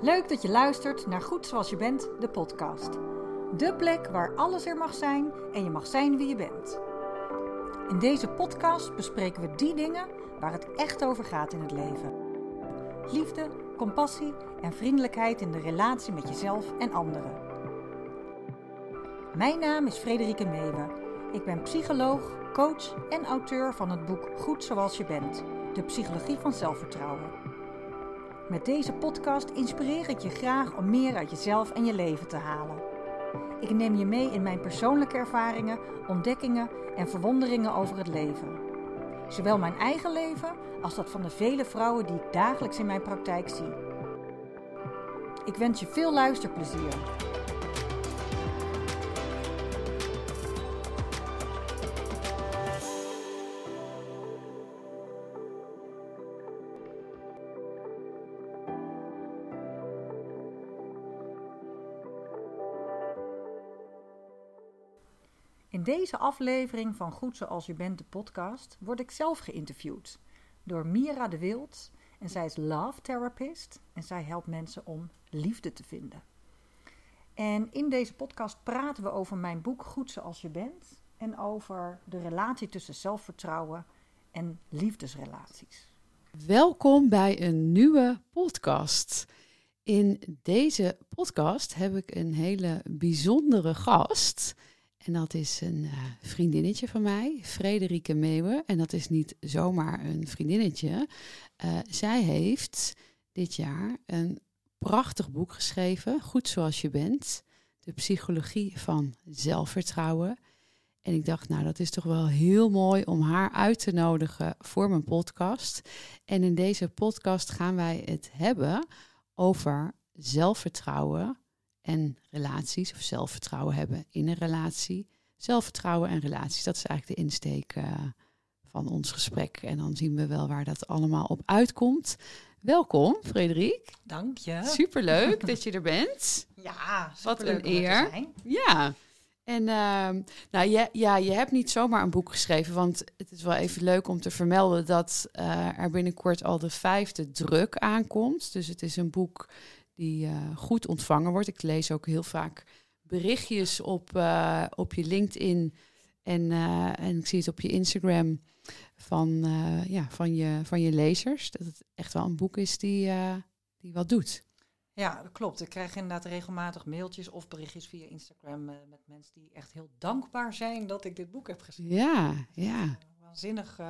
Leuk dat je luistert naar Goed Zoals Je Bent, de podcast. De plek waar alles er mag zijn en je mag zijn wie je bent. In deze podcast bespreken we die dingen waar het echt over gaat in het leven. Liefde, compassie en vriendelijkheid in de relatie met jezelf en anderen. Mijn naam is Frederike Meeuwen. Ik ben psycholoog, coach en auteur van het boek Goed Zoals Je Bent, de psychologie van zelfvertrouwen. Met deze podcast inspireer ik je graag om meer uit jezelf en je leven te halen. Ik neem je mee in mijn persoonlijke ervaringen, ontdekkingen en verwonderingen over het leven. Zowel mijn eigen leven als dat van de vele vrouwen die ik dagelijks in mijn praktijk zie. Ik wens je veel luisterplezier. Deze aflevering van Goed Zoals Je Bent, de podcast, word ik zelf geïnterviewd door Mira de Wild. En zij is love therapist en zij helpt mensen om liefde te vinden. En in deze podcast praten we over mijn boek Goed Zoals Je Bent en over de relatie tussen zelfvertrouwen en liefdesrelaties. Welkom bij een nieuwe podcast. In deze podcast heb ik een hele bijzondere gast. En dat is een uh, vriendinnetje van mij, Frederike Meeuwen. En dat is niet zomaar een vriendinnetje. Uh, zij heeft dit jaar een prachtig boek geschreven, Goed zoals je bent. De psychologie van zelfvertrouwen. En ik dacht, nou, dat is toch wel heel mooi om haar uit te nodigen voor mijn podcast. En in deze podcast gaan wij het hebben over zelfvertrouwen en relaties, of zelfvertrouwen hebben in een relatie. Zelfvertrouwen en relaties, dat is eigenlijk de insteek uh, van ons gesprek. En dan zien we wel waar dat allemaal op uitkomt. Welkom, Frederik. Dank je. Superleuk dat je er bent. Ja, wat een eer. Ja. En uh, nou, ja, ja, je hebt niet zomaar een boek geschreven, want het is wel even leuk om te vermelden dat uh, er binnenkort al de vijfde druk aankomt. Dus het is een boek die uh, goed ontvangen wordt. Ik lees ook heel vaak berichtjes op, uh, op je LinkedIn en, uh, en ik zie het op je Instagram van, ja, van, je, van je lezers. Dat het echt wel een boek is die, die wat doet. Ja, dat klopt. Ik krijg inderdaad regelmatig mailtjes of berichtjes via Instagram met mensen die echt heel dankbaar zijn dat ik dit boek heb geschreven. Ja, ja. Waanzinnig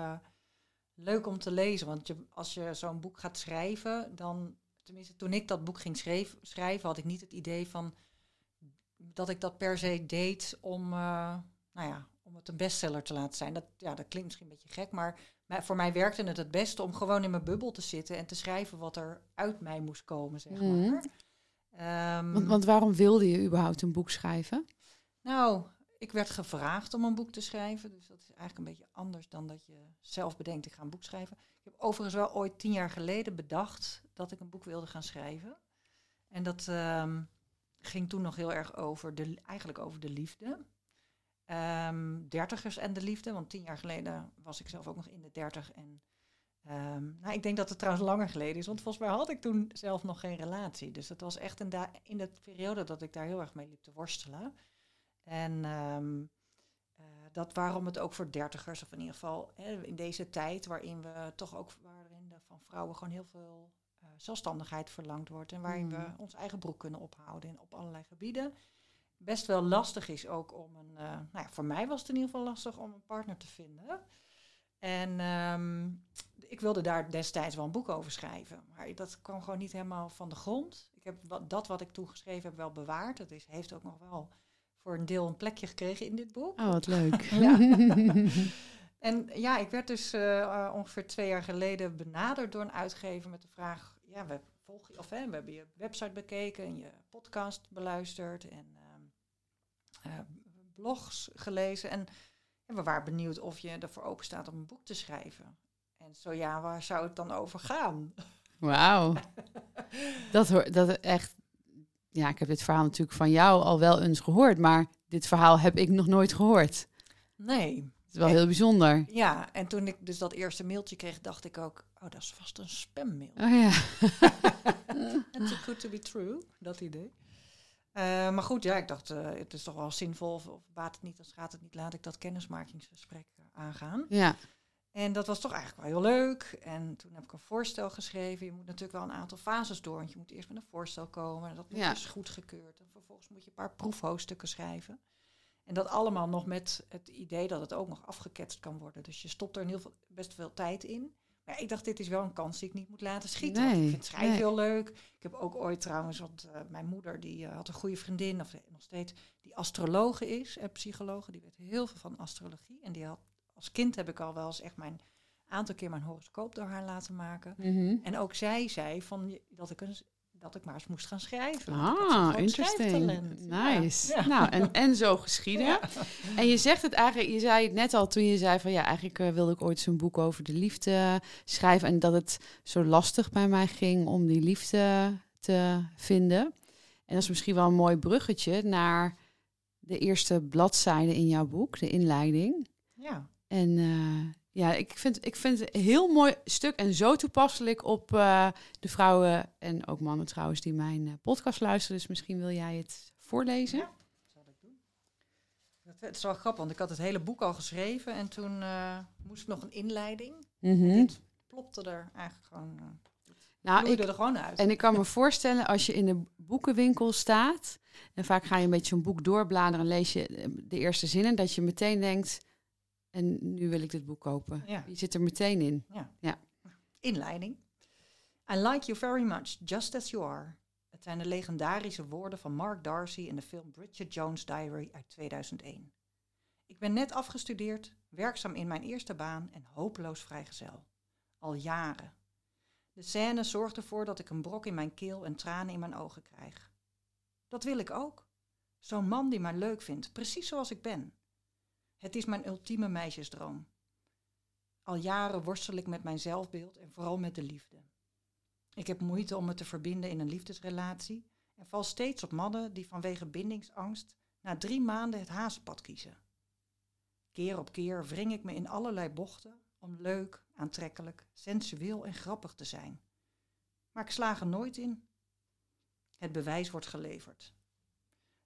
leuk om te lezen, want je, als je zo'n boek gaat schrijven, dan tenminste, toen ik dat boek ging schreef, schrijven, had ik niet het idee van dat ik dat per se deed om, uh, nou ja, om het een bestseller te laten zijn. Dat, ja, dat klinkt misschien een beetje gek, maar voor mij werkte het het beste om gewoon in mijn bubbel te zitten en te schrijven wat er uit mij moest komen, zeg maar. Mm. Um, want, want waarom wilde je überhaupt een boek schrijven? Nou, ik werd gevraagd om een boek te schrijven. Dus dat is eigenlijk een beetje anders dan dat je zelf bedenkt, ik ga een boek schrijven. Ik heb overigens wel ooit tien jaar geleden bedacht dat ik een boek wilde gaan schrijven. En dat um, ging toen nog heel erg over de, eigenlijk over de liefde. Um, dertigers en de liefde, want tien jaar geleden was ik zelf ook nog in de dertig. En um, nou, ik denk dat het trouwens langer geleden is, want volgens mij had ik toen zelf nog geen relatie. Dus het was echt in, in de periode dat ik daar heel erg mee liep te worstelen. En um, uh, dat waarom het ook voor dertigers, of in ieder geval hè, in deze tijd waarin we toch ook waarin de, van vrouwen gewoon heel veel uh, zelfstandigheid verlangd wordt en waarin mm. we ons eigen broek kunnen ophouden in, op allerlei gebieden, best wel lastig is ook om een, uh, nou ja, voor mij was het in ieder geval lastig om een partner te vinden. En um, ik wilde daar destijds wel een boek over schrijven, maar dat kwam gewoon niet helemaal van de grond. Ik heb wat, dat wat ik toen geschreven heb wel bewaard. Dat is, heeft ook nog wel voor een deel een plekje gekregen in dit boek. Oh, wat leuk. ja. en ja, ik werd dus uh, ongeveer twee jaar geleden benaderd door een uitgever met de vraag: ja, we volgen of hè, we hebben je website bekeken en je podcast beluisterd en uh, uh, blogs gelezen en, en we waren benieuwd of je ervoor open staat om een boek te schrijven. En zo ja, waar zou het dan over gaan? Wauw. dat hoort dat echt ja, ik heb dit verhaal natuurlijk van jou al wel eens gehoord, maar dit verhaal heb ik nog nooit gehoord. Nee. Het is wel heel bijzonder. Ja, en toen ik dus dat eerste mailtje kreeg, dacht ik ook, oh, dat is vast een spammail. Oh ja. en toen good to be true, dat idee. Eh, maar goed, ja, ik dacht, eh, het is toch wel zinvol. Of, of baat het niet, dan gaat het niet. Laat ik dat kennismakingsgesprek eh, aangaan. Ja. En dat was toch eigenlijk wel heel leuk. En toen heb ik een voorstel geschreven. Je moet natuurlijk wel een aantal fases door. Want je moet eerst met een voorstel komen. En dat moet Ja. dus goedgekeurd. En vervolgens moet je een paar proefhoofdstukken schrijven. En dat allemaal nog met het idee dat het ook nog afgeketst kan worden. Dus je stopt er heel veel, best veel tijd in. Maar ik dacht, dit is wel een kans die ik niet moet laten schieten. Nee, ik vind schrijven nee. heel leuk. Ik heb ook ooit trouwens, want eh, mijn moeder die eh, had een goede vriendin, of nog steeds, die astrologe is en psychologe. Die weet heel veel van astrologie. En die had, als kind heb ik al wel eens echt mijn aantal keer mijn horoscoop door haar laten maken. Mhm. En ook zij zei van dat ik, een, dat ik maar eens moest gaan schrijven. Ah, interesting. Ja. Nice. Ja. Nou, en, en zo geschieden. Ja. En je zegt het eigenlijk, je zei het net al toen je zei van ja, eigenlijk eh, wilde ik ooit zo'n boek over de liefde schrijven. En dat het zo lastig bij mij ging om die liefde te vinden. En dat is misschien wel een mooi bruggetje naar de eerste bladzijde in jouw boek, de inleiding. Ja. En eh, ja, ik vind, ik vind het een heel mooi stuk en zo toepasselijk op eh, de vrouwen en ook mannen trouwens die mijn eh, podcast luisteren. Dus misschien wil jij het voorlezen? Ja. zal ik doen. Dat- Het is wel grappig, want ik had het hele boek al geschreven en toen moest ik nog een inleiding. Dit plopte er eigenlijk gewoon, Nou, ik, er gewoon uit. en ik kan me voorstellen als je in de boekenwinkel staat en vaak ga je een beetje zo'n boek doorbladeren en lees je de eerste zinnen, dat je meteen denkt, en nu wil ik dit boek kopen. Ja. Je zit er meteen in. Inleiding. I like you very much, just as you are. Het zijn de legendarische woorden van Mark Darcy in de film Bridget Jones' Diary uit 2001. Ik ben net afgestudeerd, werkzaam in mijn eerste baan en hopeloos vrijgezel. Al jaren. De scène zorgt ervoor dat ik een brok in mijn keel en tranen in mijn ogen krijg. Dat wil ik ook. Zo'n man die mij leuk vindt, precies zoals ik ben. Het is mijn ultieme meisjesdroom. Al jaren worstel ik met mijn zelfbeeld en vooral met de liefde. Ik heb moeite om me te verbinden in een liefdesrelatie en val steeds op mannen die vanwege bindingsangst na drie maanden het hazenpad kiezen. Keer op keer wring ik me in allerlei bochten om leuk, aantrekkelijk, sensueel en grappig te zijn. Maar ik slaag er nooit in. Het bewijs wordt geleverd.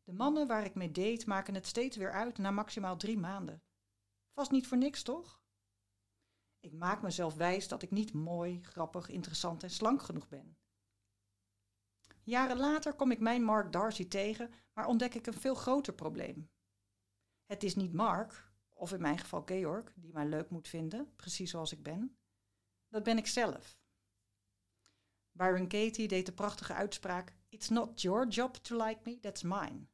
De mannen waar ik mee date maken het steeds weer uit na maximaal drie maanden. Vast niet voor niks, toch? Ik maak mezelf wijs dat ik niet mooi, grappig, interessant en slank genoeg ben. Jaren later kom ik mijn Mark Darcy tegen, maar ontdek ik een veel groter probleem. Het is niet Mark, of in mijn geval Georg, die mij leuk moet vinden, precies zoals ik ben. Dat ben ik zelf. Byron Katie deed de prachtige uitspraak: It's not your job to like me, that's mine.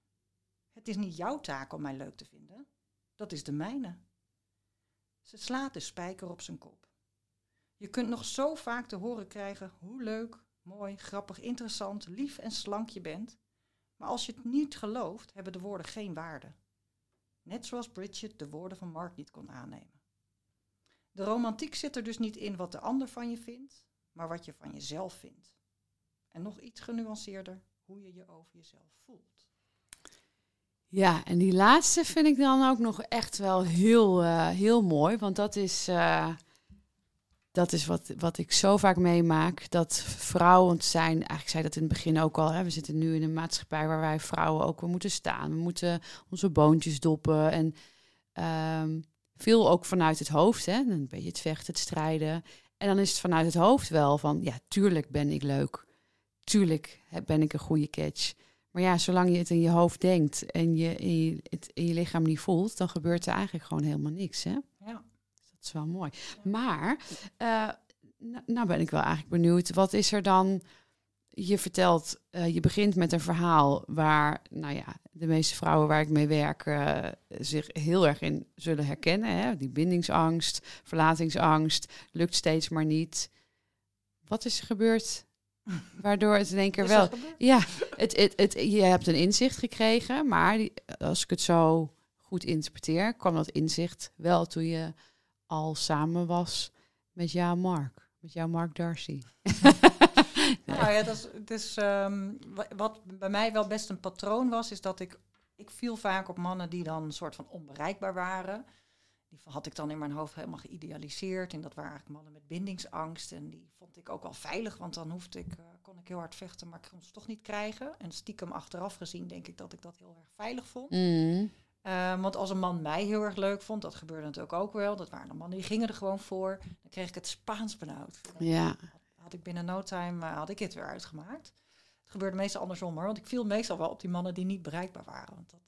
Het is niet jouw taak om mij leuk te vinden, dat is de mijne. Ze slaat de spijker op zijn kop. Je kunt nog zo vaak te horen krijgen hoe leuk, mooi, grappig, interessant, lief en slank je bent. Maar als je het niet gelooft, hebben de woorden geen waarde. Net zoals Bridget de woorden van Mark niet kon aannemen. De romantiek zit er dus niet in wat de ander van je vindt, maar wat je van jezelf vindt. En nog iets genuanceerder, hoe je je over jezelf voelt. Ja, en die laatste vind ik dan ook nog echt wel heel, eh, heel mooi. Want dat is, eh, dat is wat, wat ik zo vaak meemaak. Dat vrouwen zijn, eigenlijk zei dat in het begin ook al. Hè, we zitten nu in een maatschappij waar wij vrouwen ook weer moeten staan. We moeten onze boontjes doppen. En ehm, veel ook vanuit het hoofd. Hè, een beetje het vechten, het strijden. En dan is het vanuit het hoofd wel van, ja, tuurlijk ben ik leuk. Tuurlijk ben ik een goede catch. Maar ja, zolang je het in je hoofd denkt en je, in je het in je lichaam niet voelt, dan gebeurt er eigenlijk gewoon helemaal niks. Hè? Ja. Dat is wel mooi. Maar, nou, nou ben ik wel eigenlijk benieuwd, wat is er dan? Je vertelt, eh, je begint met een verhaal waar, nou ja, de meeste vrouwen waar ik mee werk eh, zich heel erg in zullen herkennen. Hè? Die bindingsangst, verlatingsangst, lukt steeds maar niet. Wat is er gebeurd waardoor het in één keer wel... Ja, het, het, het, je hebt een inzicht gekregen, maar die, als ik het zo goed interpreteer, kwam dat inzicht wel toen je al samen was met jouw Mark, met jouw Mark Darcy. Nou ja, dat is, het is, ehm, wa- wat bij mij wel best een patroon was, is dat ik, ik viel vaak op mannen die dan een soort van onbereikbaar waren. Die had ik dan in mijn hoofd helemaal geïdealiseerd. En dat waren eigenlijk mannen met bindingsangst. En die vond ik ook wel veilig, want dan hoefde ik, uh, kon ik heel hard vechten, maar ik kon ze toch niet krijgen. En stiekem achteraf gezien denk ik dat ik dat heel erg veilig vond. Mm. Uh, want als een man mij heel erg leuk vond, dat gebeurde natuurlijk ook wel. Dat waren de mannen die gingen er gewoon voor. Dan kreeg ik het Spaans benauwd. Ja. Had, had ik binnen no time uh, had ik het weer uitgemaakt. Het gebeurde meestal andersom hoor. Want ik viel meestal wel op die mannen die niet bereikbaar waren. Want dat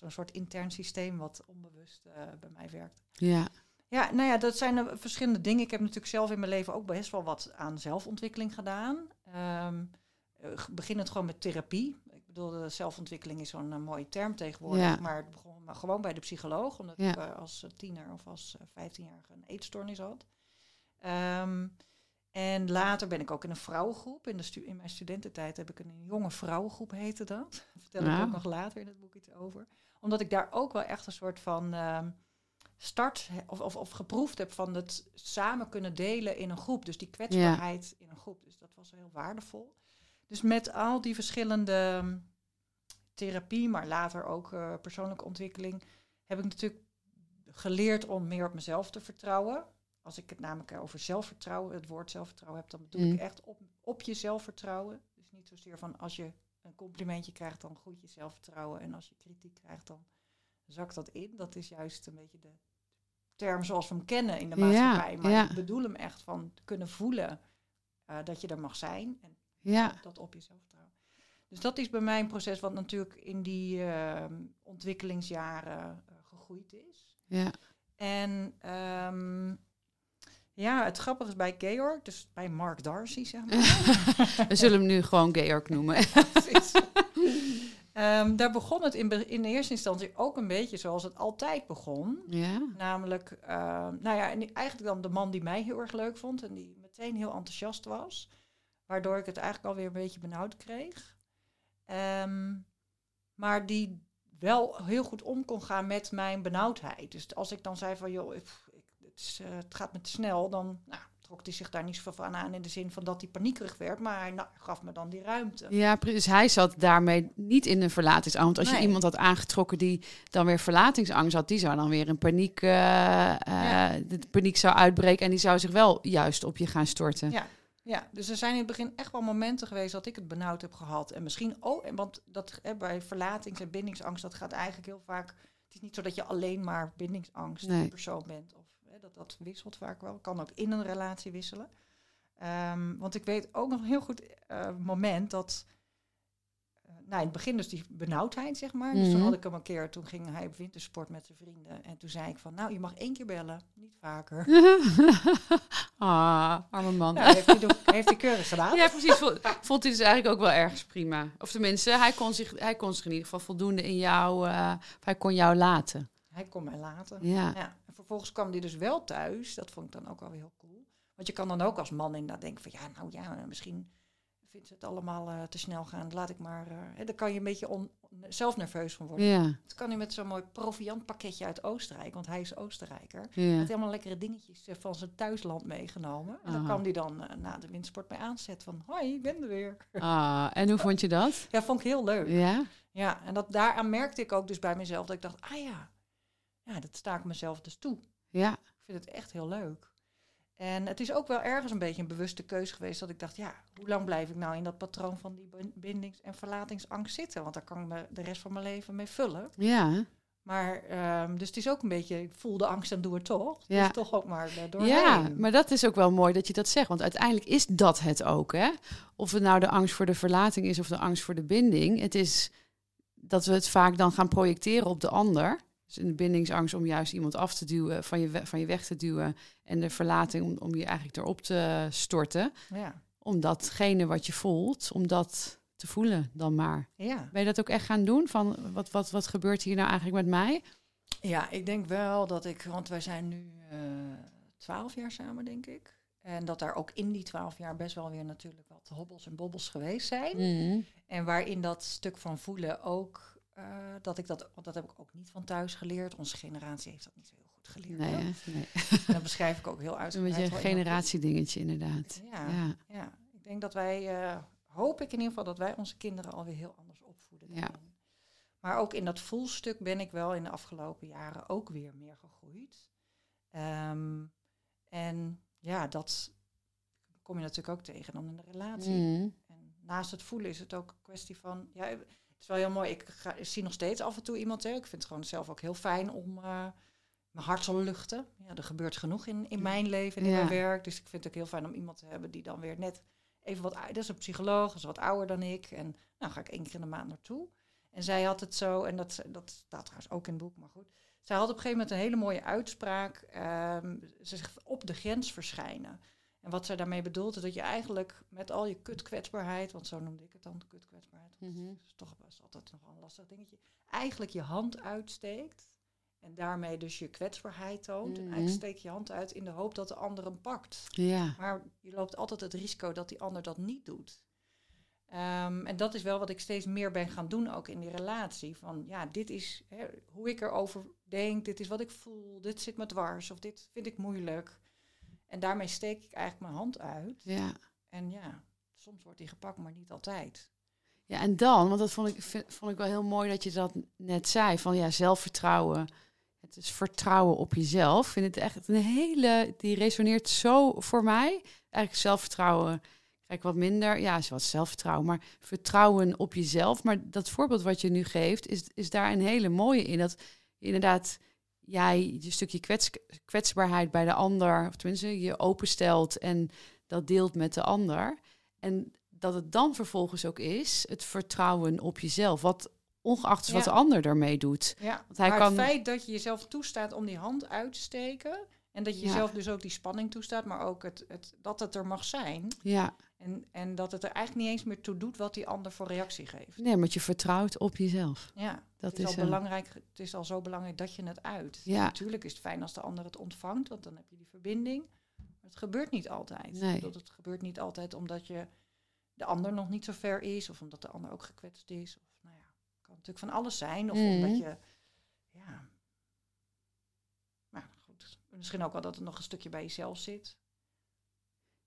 was een soort intern systeem wat onbewust eh, bij mij werkte. Ja. Ja, nou ja, dat zijn er verschillende dingen. Ik heb natuurlijk zelf in mijn leven ook best wel wat aan zelfontwikkeling gedaan. Um, beginnend gewoon met therapie. Ik bedoel, de zelfontwikkeling is zo'n uh, mooie term tegenwoordig. Ja. Maar het begon maar gewoon bij de psycholoog. Omdat Ja. ik uh, als tiener of als vijftienjarige een eetstoornis had. Um, en later ben ik ook in een vrouwengroep. In, de stu in mijn studententijd heb ik een jonge vrouwengroep, heette dat. Daar vertel ik ook nog later in het boek iets over. Omdat ik daar ook wel echt een soort van uh, start of, of, of, geproefd heb van het samen kunnen delen in een groep. Dus die kwetsbaarheid in een groep. Dus dat was heel waardevol. Dus met al die verschillende um, therapie, maar later ook uh, persoonlijke ontwikkeling, heb ik natuurlijk geleerd om meer op mezelf te vertrouwen. Als ik het namelijk over zelfvertrouwen, het woord zelfvertrouwen heb, dan bedoel Mm. ik echt op, op je zelfvertrouwen. Dus niet zozeer van als je een complimentje krijgt, dan groeit je zelfvertrouwen. En als je kritiek krijgt, dan zakt dat in. Dat is juist een beetje de term zoals we hem kennen in de maatschappij. Ja, maar ja. ik bedoel hem echt van kunnen voelen uh, dat je er mag zijn. En Ja. dat op je zelfvertrouwen. Dus dat is bij mij een proces wat natuurlijk in die uh, ontwikkelingsjaren uh, gegroeid is. Ja. En um, ja, het grappige is bij Georg, dus bij Mark Darcy, zeg maar. We zullen hem nu gewoon Georg noemen. um, daar begon het in, in eerste instantie ook een beetje zoals het altijd begon. Ja. Namelijk, uh, nou ja, en eigenlijk dan de man die mij heel erg leuk vond en die meteen heel enthousiast was. Waardoor ik het eigenlijk alweer een beetje benauwd kreeg. Um, maar die wel heel goed om kon gaan met mijn benauwdheid. Dus als ik dan zei van, joh, het, is, uh, het, gaat me te snel, dan nou, trok hij zich daar niet zoveel van aan in de zin van dat hij paniekerig werd, maar hij nou, gaf me dan die ruimte. Ja, precies. Hij zat daarmee niet in een verlatingsangst. Want als Nee. je iemand had aangetrokken die dan weer verlatingsangst had, die zou dan weer in paniek, uh, uh, Ja. de paniek zou uitbreken en die zou zich wel juist op je gaan storten. Ja. Ja, dus er zijn in het begin echt wel momenten geweest dat ik het benauwd heb gehad. En misschien ook, want dat, hè, bij verlatings- en bindingsangst, dat gaat eigenlijk heel vaak. Het is niet zo dat je alleen maar bindingsangst Nee. persoon bent. Of dat, dat wisselt vaak wel. Kan ook in een relatie wisselen. Um, want ik weet ook nog een heel goed uh, moment dat. Uh, nou, in het begin dus die benauwdheid, zeg maar. Dus Mhm. toen had ik hem een keer, toen ging hij op wintersport met zijn vrienden. En toen zei ik van, nou, je mag één keer bellen, niet vaker. ah, arme man. Nou, heeft, hij, do- heeft hij keurig gedaan. Ja, precies. Vond, vond hij dus eigenlijk ook wel ergens prima. Of tenminste, hij kon zich, hij kon zich in ieder geval voldoende in jou... Uh, hij kon jou laten. Hij kon mij laten. Ja. ja. En vervolgens kwam hij dus wel thuis. Dat vond ik dan ook wel weer heel cool. Want je kan dan ook als man inderdaad denken van... ja, nou ja, misschien vindt ze het allemaal uh, te snel gaan. Laat ik maar... Uh, hè, daar kan je een beetje on, zelf nerveus van worden. Ja. Dat kan hij met zo'n mooi proviantpakketje uit Oostenrijk. Want hij is Oostenrijker. Ja. Met helemaal lekkere dingetjes uh, van zijn thuisland meegenomen. En daar Aha. kwam hij dan na de windsport mee aanzetten. Van, hoi, ik ben er weer. Ah, en hoe vond je dat? Ja, vond ik heel leuk. Ja? Ja, en dat, daaraan merkte ik ook dus bij mezelf dat ik dacht, ah ja, ja, dat sta ik mezelf dus toe. Ja. Ik vind het echt heel leuk. En het is ook wel ergens een beetje een bewuste keuze geweest dat ik dacht, ja, hoe lang blijf ik nou in dat patroon van die bindings- en verlatingsangst zitten? Want daar kan ik me de rest van mijn leven mee vullen. Ja. Maar, um, dus het is ook een beetje, ik voel de angst en doe het toch. Ja. Dus toch ook maar doorheen. Ja, maar dat is ook wel mooi dat je dat zegt. Want uiteindelijk is dat het ook, hè? Of het nou de angst voor de verlating is of de angst voor de binding. Het is dat we het vaak dan gaan projecteren op de ander. Dus in de bindingsangst om juist iemand af te duwen, van je, van je weg te duwen. En de verlating om, om je eigenlijk erop te storten. Ja. Om datgene wat je voelt, om dat te voelen dan maar. Ja. Ben je dat ook echt gaan doen? Van wat, wat, wat gebeurt hier nou eigenlijk met mij? ja, ik denk wel dat ik, want wij zijn nu eh, twaalf jaar samen, denk ik. En dat daar ook in die twaalf jaar best wel weer natuurlijk wat hobbels en bobbels geweest zijn. Mm. En waarin dat stuk van voelen ook, uh, dat ik dat, want dat heb ik ook niet van thuis geleerd. Onze generatie heeft dat niet zo heel goed geleerd. Nee, nee. Dat beschrijf ik ook heel Een uitgebreid. beetje een generatiedingetje inderdaad. Ja, Ja. ja. ik denk dat wij, uh, hoop ik in ieder geval, dat wij onze kinderen alweer heel anders opvoeden. Ja. Maar ook in dat voelstuk ben ik wel in de afgelopen jaren ook weer meer gegroeid. Ehm, en ja, dat kom je natuurlijk ook tegen dan in de relatie. Mm. En naast het voelen is het ook een kwestie van... Ja, is wel heel mooi. Ik, ga, ik zie nog steeds af en toe iemand. Hè. Ik vind het gewoon zelf ook heel fijn om eh, mijn hart te luchten. Ja, er gebeurt genoeg in, in mijn leven en in Ja. mijn werk. Dus ik vind het ook heel fijn om iemand te hebben die dan weer net even wat... Dat is een psycholoog, dat is wat ouder dan ik. En nou ga ik één keer in de maand naartoe. En zij had het zo, en dat, dat staat trouwens ook in het boek, maar goed. Zij had op een gegeven moment een hele mooie uitspraak. ehm, ze zegt op de grens verschijnen. En wat zij daarmee bedoelt, is dat je eigenlijk met al je kutkwetsbaarheid, want zo noemde ik het dan, kutkwetsbaarheid, Mhm. dat is toch best altijd nog een lastig dingetje, eigenlijk je hand uitsteekt en daarmee dus je kwetsbaarheid toont. En Mhm. eigenlijk steek je hand uit in de hoop dat de ander hem pakt. Ja. Maar je loopt altijd het risico dat die ander dat niet doet. Ehm, en dat is wel wat ik steeds meer ben gaan doen, ook in die relatie. Van ja, dit is hè, hoe ik erover denk, dit is wat ik voel, dit zit me dwars of dit vind ik moeilijk. En daarmee steek ik eigenlijk mijn hand uit. Ja. En ja, soms wordt die gepakt, maar niet altijd. Ja, en dan, want dat vond ik, vind- vond ik wel heel mooi dat je dat net zei, van ja, zelfvertrouwen. Het is vertrouwen op jezelf. Ik vind het echt een hele, die resoneert zo voor mij. Eigenlijk zelfvertrouwen krijg ik wat minder. Ja, is wat zelfvertrouwen, maar vertrouwen op jezelf. Maar dat voorbeeld wat je nu geeft, is, is daar een hele mooie in. Dat inderdaad jij je stukje kwets, kwetsbaarheid bij de ander, of tenminste je openstelt en dat deelt met de ander. En dat het dan vervolgens ook is het vertrouwen op jezelf. Wat ongeacht wat de ander ermee doet. Ja, Want hij maar kan- het feit dat je jezelf toestaat om die hand uit te steken... en dat je Ja. jezelf dus ook die spanning toestaat... maar ook het, het, dat het er mag zijn... Ja, En, en dat het er eigenlijk niet eens meer toe doet wat die ander voor reactie geeft. nee, want je vertrouwt op jezelf. Ja, Dat het is, is al een- belangrijk, het is al zo belangrijk dat je het uit. Ja. Natuurlijk is het fijn als de ander het ontvangt, want dan heb je die verbinding. Maar het gebeurt niet altijd. Nee. Dat het gebeurt niet altijd omdat je de ander nog niet zo ver is, of omdat de ander ook gekwetst is. Of nou ja, het kan natuurlijk van alles zijn. Of Mhm. omdat je, ja. Maar goed, misschien ook wel dat het nog een stukje bij jezelf zit.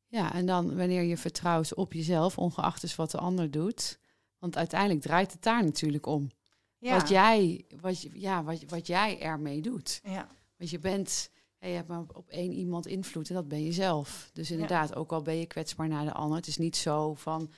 Ja, en dan wanneer je vertrouwt op jezelf, ongeacht is wat de ander doet. Want uiteindelijk draait het daar natuurlijk om. Ja, Wat, jij, wat, ja, wat, wat jij ermee doet. ja, Want je bent, je hebt maar op één iemand invloed en dat ben je zelf. Dus inderdaad, ook al ben je kwetsbaar naar de ander. Het is niet zo van,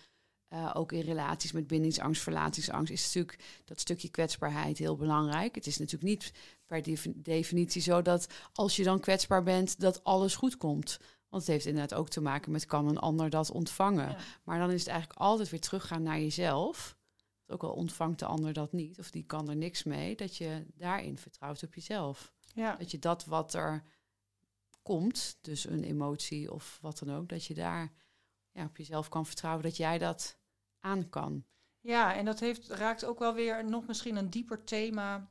eh, ook in relaties met bindingsangst, verlatingsangst, is natuurlijk dat stukje kwetsbaarheid heel belangrijk. Het is natuurlijk niet per defi- definitie zo dat als je dan kwetsbaar bent, dat alles goed komt. Want het heeft inderdaad ook te maken met kan een ander dat ontvangen. ja. Maar dan is het eigenlijk altijd weer teruggaan naar jezelf. Ook al ontvangt de ander dat niet, of die kan er niks mee, dat je daarin vertrouwt op jezelf. ja. Dat je dat wat er komt, dus een emotie of wat dan ook, dat je daar ja, op jezelf kan vertrouwen dat jij dat aan kan. Ja, en dat heeft, raakt ook wel weer nog misschien een dieper thema.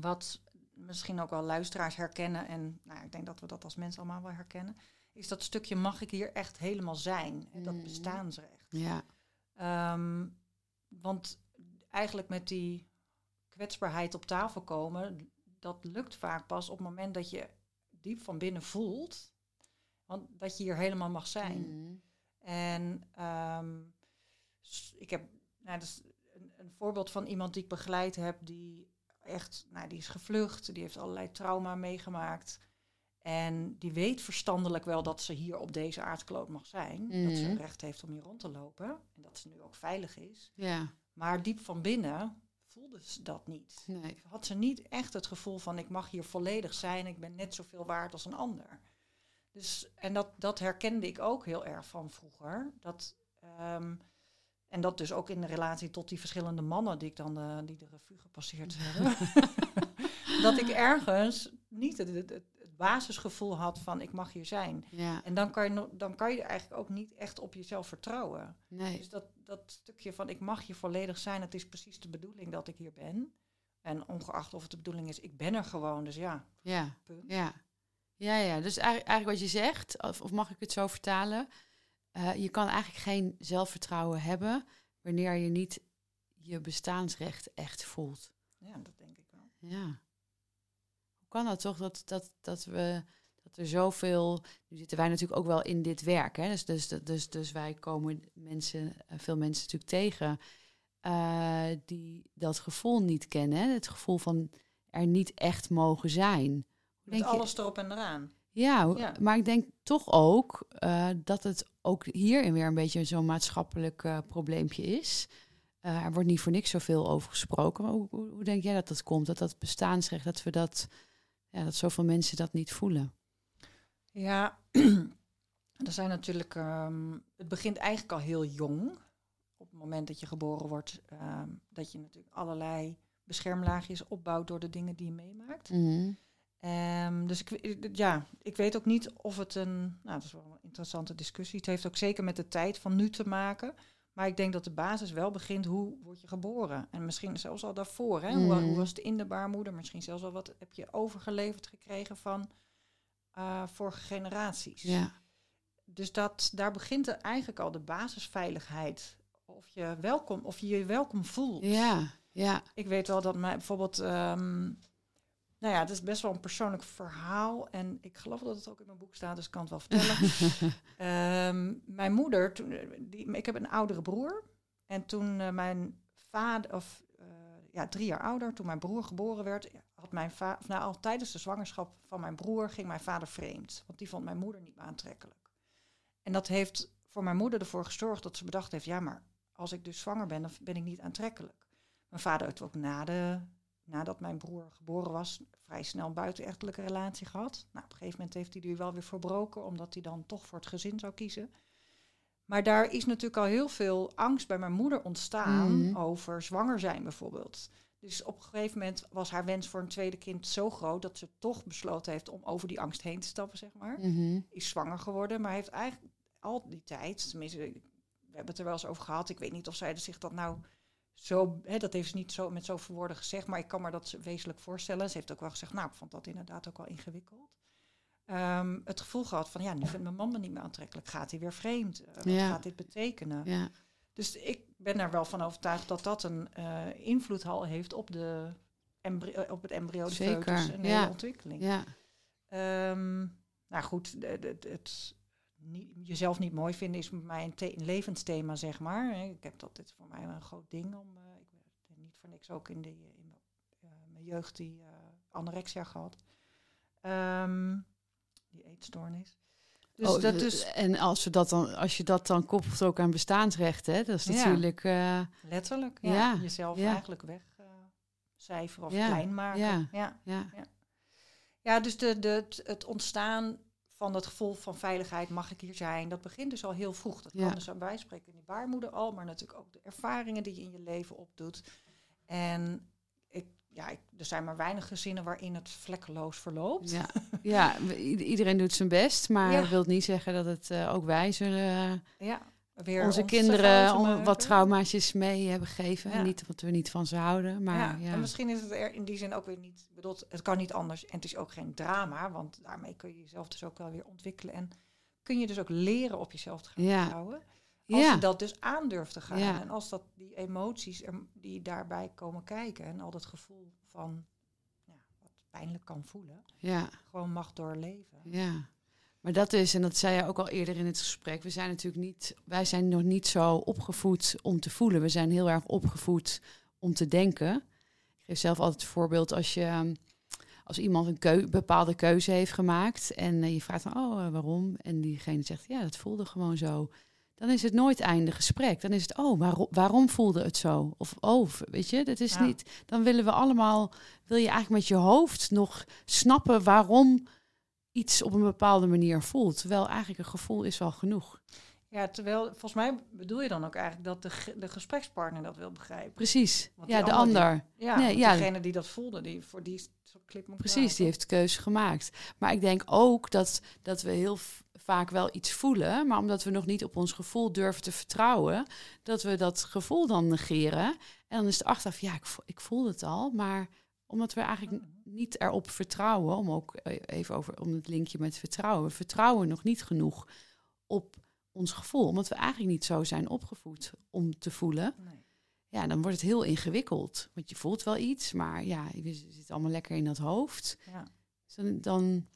Wat misschien ook wel luisteraars herkennen. En nou, ik denk dat we dat als mensen allemaal wel herkennen. Is dat stukje mag ik hier echt helemaal zijn. En dat Mhm. bestaansrecht. Ja, Ehm, want eigenlijk met die kwetsbaarheid op tafel komen. Dat lukt vaak pas op het moment dat je diep van binnen voelt. Want dat je hier helemaal mag zijn. Mhm. En ehm, ik heb nou, dat is een, een voorbeeld van iemand die ik begeleid heb, die echt, nou, die is gevlucht, die heeft allerlei trauma meegemaakt. En die weet verstandelijk wel dat ze hier op deze aardkloot mag zijn. Dat ze Mhm. recht heeft om hier rond te lopen. En dat ze nu ook veilig is. ja, Maar diep van binnen voelde ze dat niet. nee. Had ze niet echt het gevoel van ik mag hier volledig zijn, ik ben net zoveel waard als een ander. Dus, en dat, dat herkende ik ook heel erg van vroeger. Dat, ehm, en dat dus ook in de relatie tot die verschillende mannen die ik dan eh, die de revue gepasseerd hebben. dat ik ergens niet het, het, het basisgevoel had van ik mag hier zijn. Ja, En dan kan, je, dan kan je eigenlijk ook niet echt op jezelf vertrouwen. nee. Dus dat, dat stukje van ik mag hier volledig zijn, het is precies de bedoeling dat ik hier ben. En ongeacht of het de bedoeling is, ik ben er gewoon, dus ja, Ja, punt. ja. Ja, ja. Dus eigenlijk, eigenlijk wat je zegt, of, of mag ik het zo vertalen? Eh, je kan eigenlijk geen zelfvertrouwen hebben wanneer je niet je bestaansrecht echt voelt. Ja, dat denk ik wel. Ja. Kan dat toch dat, dat, dat we dat er zoveel. Nu zitten wij natuurlijk ook wel in dit werk. Hè? Dus, dus, dus, dus wij komen mensen, eh, veel mensen natuurlijk tegen. eh, die dat gevoel niet kennen. hè? Het gevoel van er niet echt mogen zijn. Met denk je- alles erop en eraan. Ja, maar ik denk toch ook eh, dat het ook hierin weer een beetje zo'n maatschappelijk probleempje is. Er wordt niet voor niks zoveel over gesproken. Maar hoe, hoe, hoe denk jij dat dat komt? Dat dat bestaansrecht, dat we dat, ja, dat zoveel mensen dat niet voelen. Ja, er zijn natuurlijk. ehm, het begint eigenlijk al heel jong. Op het moment dat je geboren wordt, ehm, dat je natuurlijk allerlei beschermlaagjes opbouwt door de dingen die je meemaakt. Ehm, dus ik- ja, ik weet ook niet of het een. Nou, dat is wel een interessante discussie. Het heeft ook zeker met de tijd van nu te maken. Maar ik denk dat de basis wel begint hoe word je geboren. En misschien zelfs al daarvoor. Hè? Hoe, hoe was het in de baarmoeder? Misschien zelfs al wat heb je overgeleverd gekregen van eh, vorige generaties. Ja, Dus dat, daar begint eigenlijk al de basisveiligheid. Of je, welkom, of je je welkom voelt. ja, ja. Ik weet wel dat mij bijvoorbeeld. ehm, nou ja, het is best wel een persoonlijk verhaal. En ik geloof dat het ook in mijn boek staat, dus ik kan het wel vertellen. Ehm, mijn moeder, toen, eh, die, ik heb een oudere broer. En toen eh, mijn vader, of eh, ja, drie jaar ouder, toen mijn broer geboren werd, had mijn vader, nou, al tijdens de zwangerschap van mijn broer ging mijn vader vreemd. Want die vond mijn moeder niet meer aantrekkelijk. En dat heeft voor mijn moeder ervoor gezorgd dat ze bedacht heeft, ja, maar als ik dus zwanger ben, dan ben ik niet aantrekkelijk. Mijn vader heeft ook na de, nadat mijn broer geboren was, vrij snel een buitenechtelijke relatie gehad. Nou, op een gegeven moment heeft hij die wel weer verbroken, omdat hij dan toch voor het gezin zou kiezen. Maar daar is natuurlijk al heel veel angst bij mijn moeder ontstaan Mhm. over zwanger zijn bijvoorbeeld. Dus op een gegeven moment was haar wens voor een tweede kind zo groot dat ze toch besloten heeft om over die angst heen te stappen, zeg maar. Mhm. Is zwanger geworden, maar heeft eigenlijk al die tijd, tenminste, we hebben het er wel eens over gehad. Ik weet niet of zij zich dat nou zo, hè, dat heeft ze niet zo met zoveel woorden gezegd, maar ik kan me dat wezenlijk voorstellen. Ze heeft ook wel gezegd, nou, ik vond dat inderdaad ook wel ingewikkeld. Ehm, het gevoel gehad van, ja, nu vindt mijn man me niet meer aantrekkelijk. Gaat hij weer vreemd? Eh, wat Ja. gaat dit betekenen? ja. Dus ik ben er wel van overtuigd dat dat een eh, invloed al heeft op, de eh, op het embryo, de Zeker, foetus en de ja. hele ontwikkeling. ja. Ehm, nou goed, de- het niet, jezelf niet mooi vinden is bij mij een, the- een levensthema, zeg maar. Ik heb dat, dit voor mij een groot ding. Om, eh, ik ben niet voor niks ook in, die, in eh, mijn jeugd die eh, anorexia gehad. Ehm, die eetstoornis. Dus Oh, dat de- dus En als, we dat dan, als je dat dan koppelt ook aan bestaansrechten, hè, dat is Ja. natuurlijk... eh, letterlijk ja, Ja, jezelf ja. eigenlijk wegcijferen of klein maken. ja. ja. ja. Ja, dus de, de, het- het ontstaan van het gevoel van veiligheid, mag ik hier zijn, dat begint dus al heel vroeg. Dat Ja. kan dus aan wij spreken in die baarmoeder al, maar natuurlijk ook de ervaringen die je in je leven opdoet. En ik, ja, ik, er zijn maar weinig gezinnen waarin het vlekkeloos verloopt. Ja, ja iedereen doet zijn best, maar Ja. dat wil niet zeggen dat het eh, ook wij zullen Ja, weer onze kinderen wat traumaatjes mee hebben gegeven. Ja. En niet wat we niet van ze houden, maar ja, ja. En misschien is het er in die zin ook weer niet. Ik bedoel, het kan niet anders. En het is ook geen drama, want daarmee kun je jezelf dus ook wel weer ontwikkelen. En kun je dus ook leren op jezelf te gaan Ja. vertrouwen. Als je dat dus aandurft te gaan. En als dat die emoties er, die daarbij komen kijken. En al dat gevoel van ja, wat pijnlijk kan voelen. ja, Gewoon mag doorleven. ja. Maar dat is, en dat zei je ook al eerder in het gesprek, we zijn natuurlijk niet, wij zijn nog niet zo opgevoed om te voelen. We zijn heel erg opgevoed om te denken. Ik geef zelf altijd het voorbeeld als je, als iemand een keu- bepaalde keuze heeft gemaakt en eh, je vraagt dan, oh, eh, waarom? En diegene zegt, ja, dat voelde gewoon zo. Dan is het nooit einde gesprek. Dan is het, oh, waarom, waarom voelde het zo? Of, oh, weet je, dat is Ja. niet. Dan willen we allemaal, wil je eigenlijk met je hoofd nog snappen waarom iets op een bepaalde manier voelt. Terwijl eigenlijk een gevoel is wel genoeg. Ja, terwijl volgens mij bedoel je dan ook eigenlijk dat de, de gesprekspartner dat wil begrijpen. Precies. Want ja, de ander ander. Ja, Nee, ja. degene die dat voelde, die voor die clip Precies, die heeft de keuze gemaakt. Maar ik denk ook dat, dat we heel vaak wel iets voelen, maar omdat we nog niet op ons gevoel durven te vertrouwen, dat we dat gevoel dan negeren. En dan is het achteraf, ja, ik, vo- ik voel het al, maar omdat we eigenlijk niet erop vertrouwen, om ook eh, even over om het linkje met vertrouwen, we vertrouwen nog niet genoeg op ons gevoel, omdat we eigenlijk niet zo zijn opgevoed om te voelen. Nee. Ja, dan wordt het heel ingewikkeld. Want je voelt wel iets, maar ja, je zit allemaal lekker in dat hoofd. Ja, Dus dan, dan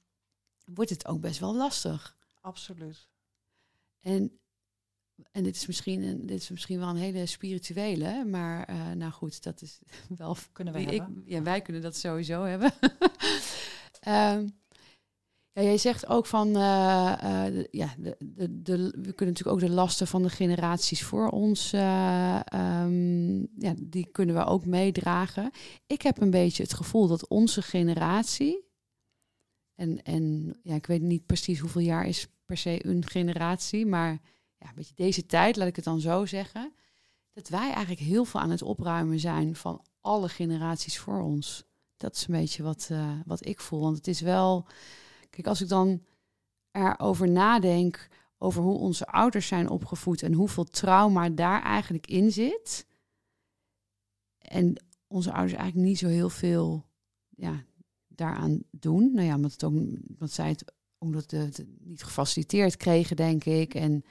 wordt het ook best wel lastig. absoluut. En en dit is misschien, een, dit is misschien wel een hele spirituele, maar uh, nou goed, dat is wel kunnen we ik, hebben. ja, wij kunnen dat sowieso hebben. um, ja, jij zegt ook van, uh, uh, ja, de, de, de, we kunnen natuurlijk ook de lasten van de generaties voor ons, uh, um, ja, die kunnen we ook meedragen. Ik heb een beetje het gevoel dat onze generatie, en, en ja, ik weet niet precies hoeveel jaar is per se een generatie, maar ja, beetje deze tijd, laat ik het dan zo zeggen, dat wij eigenlijk heel veel aan het opruimen zijn van alle generaties voor ons. Dat is een beetje wat, wat ik voel, want het is wel Kijk, als ik dan erover nadenk over hoe onze ouders zijn opgevoed en hoeveel trauma daar eigenlijk in zit. En onze ouders eigenlijk niet zo heel veel ja, daaraan doen. Nou ja, omdat, het ook, omdat zij het omdat het niet gefaciliteerd kregen, denk ik. En,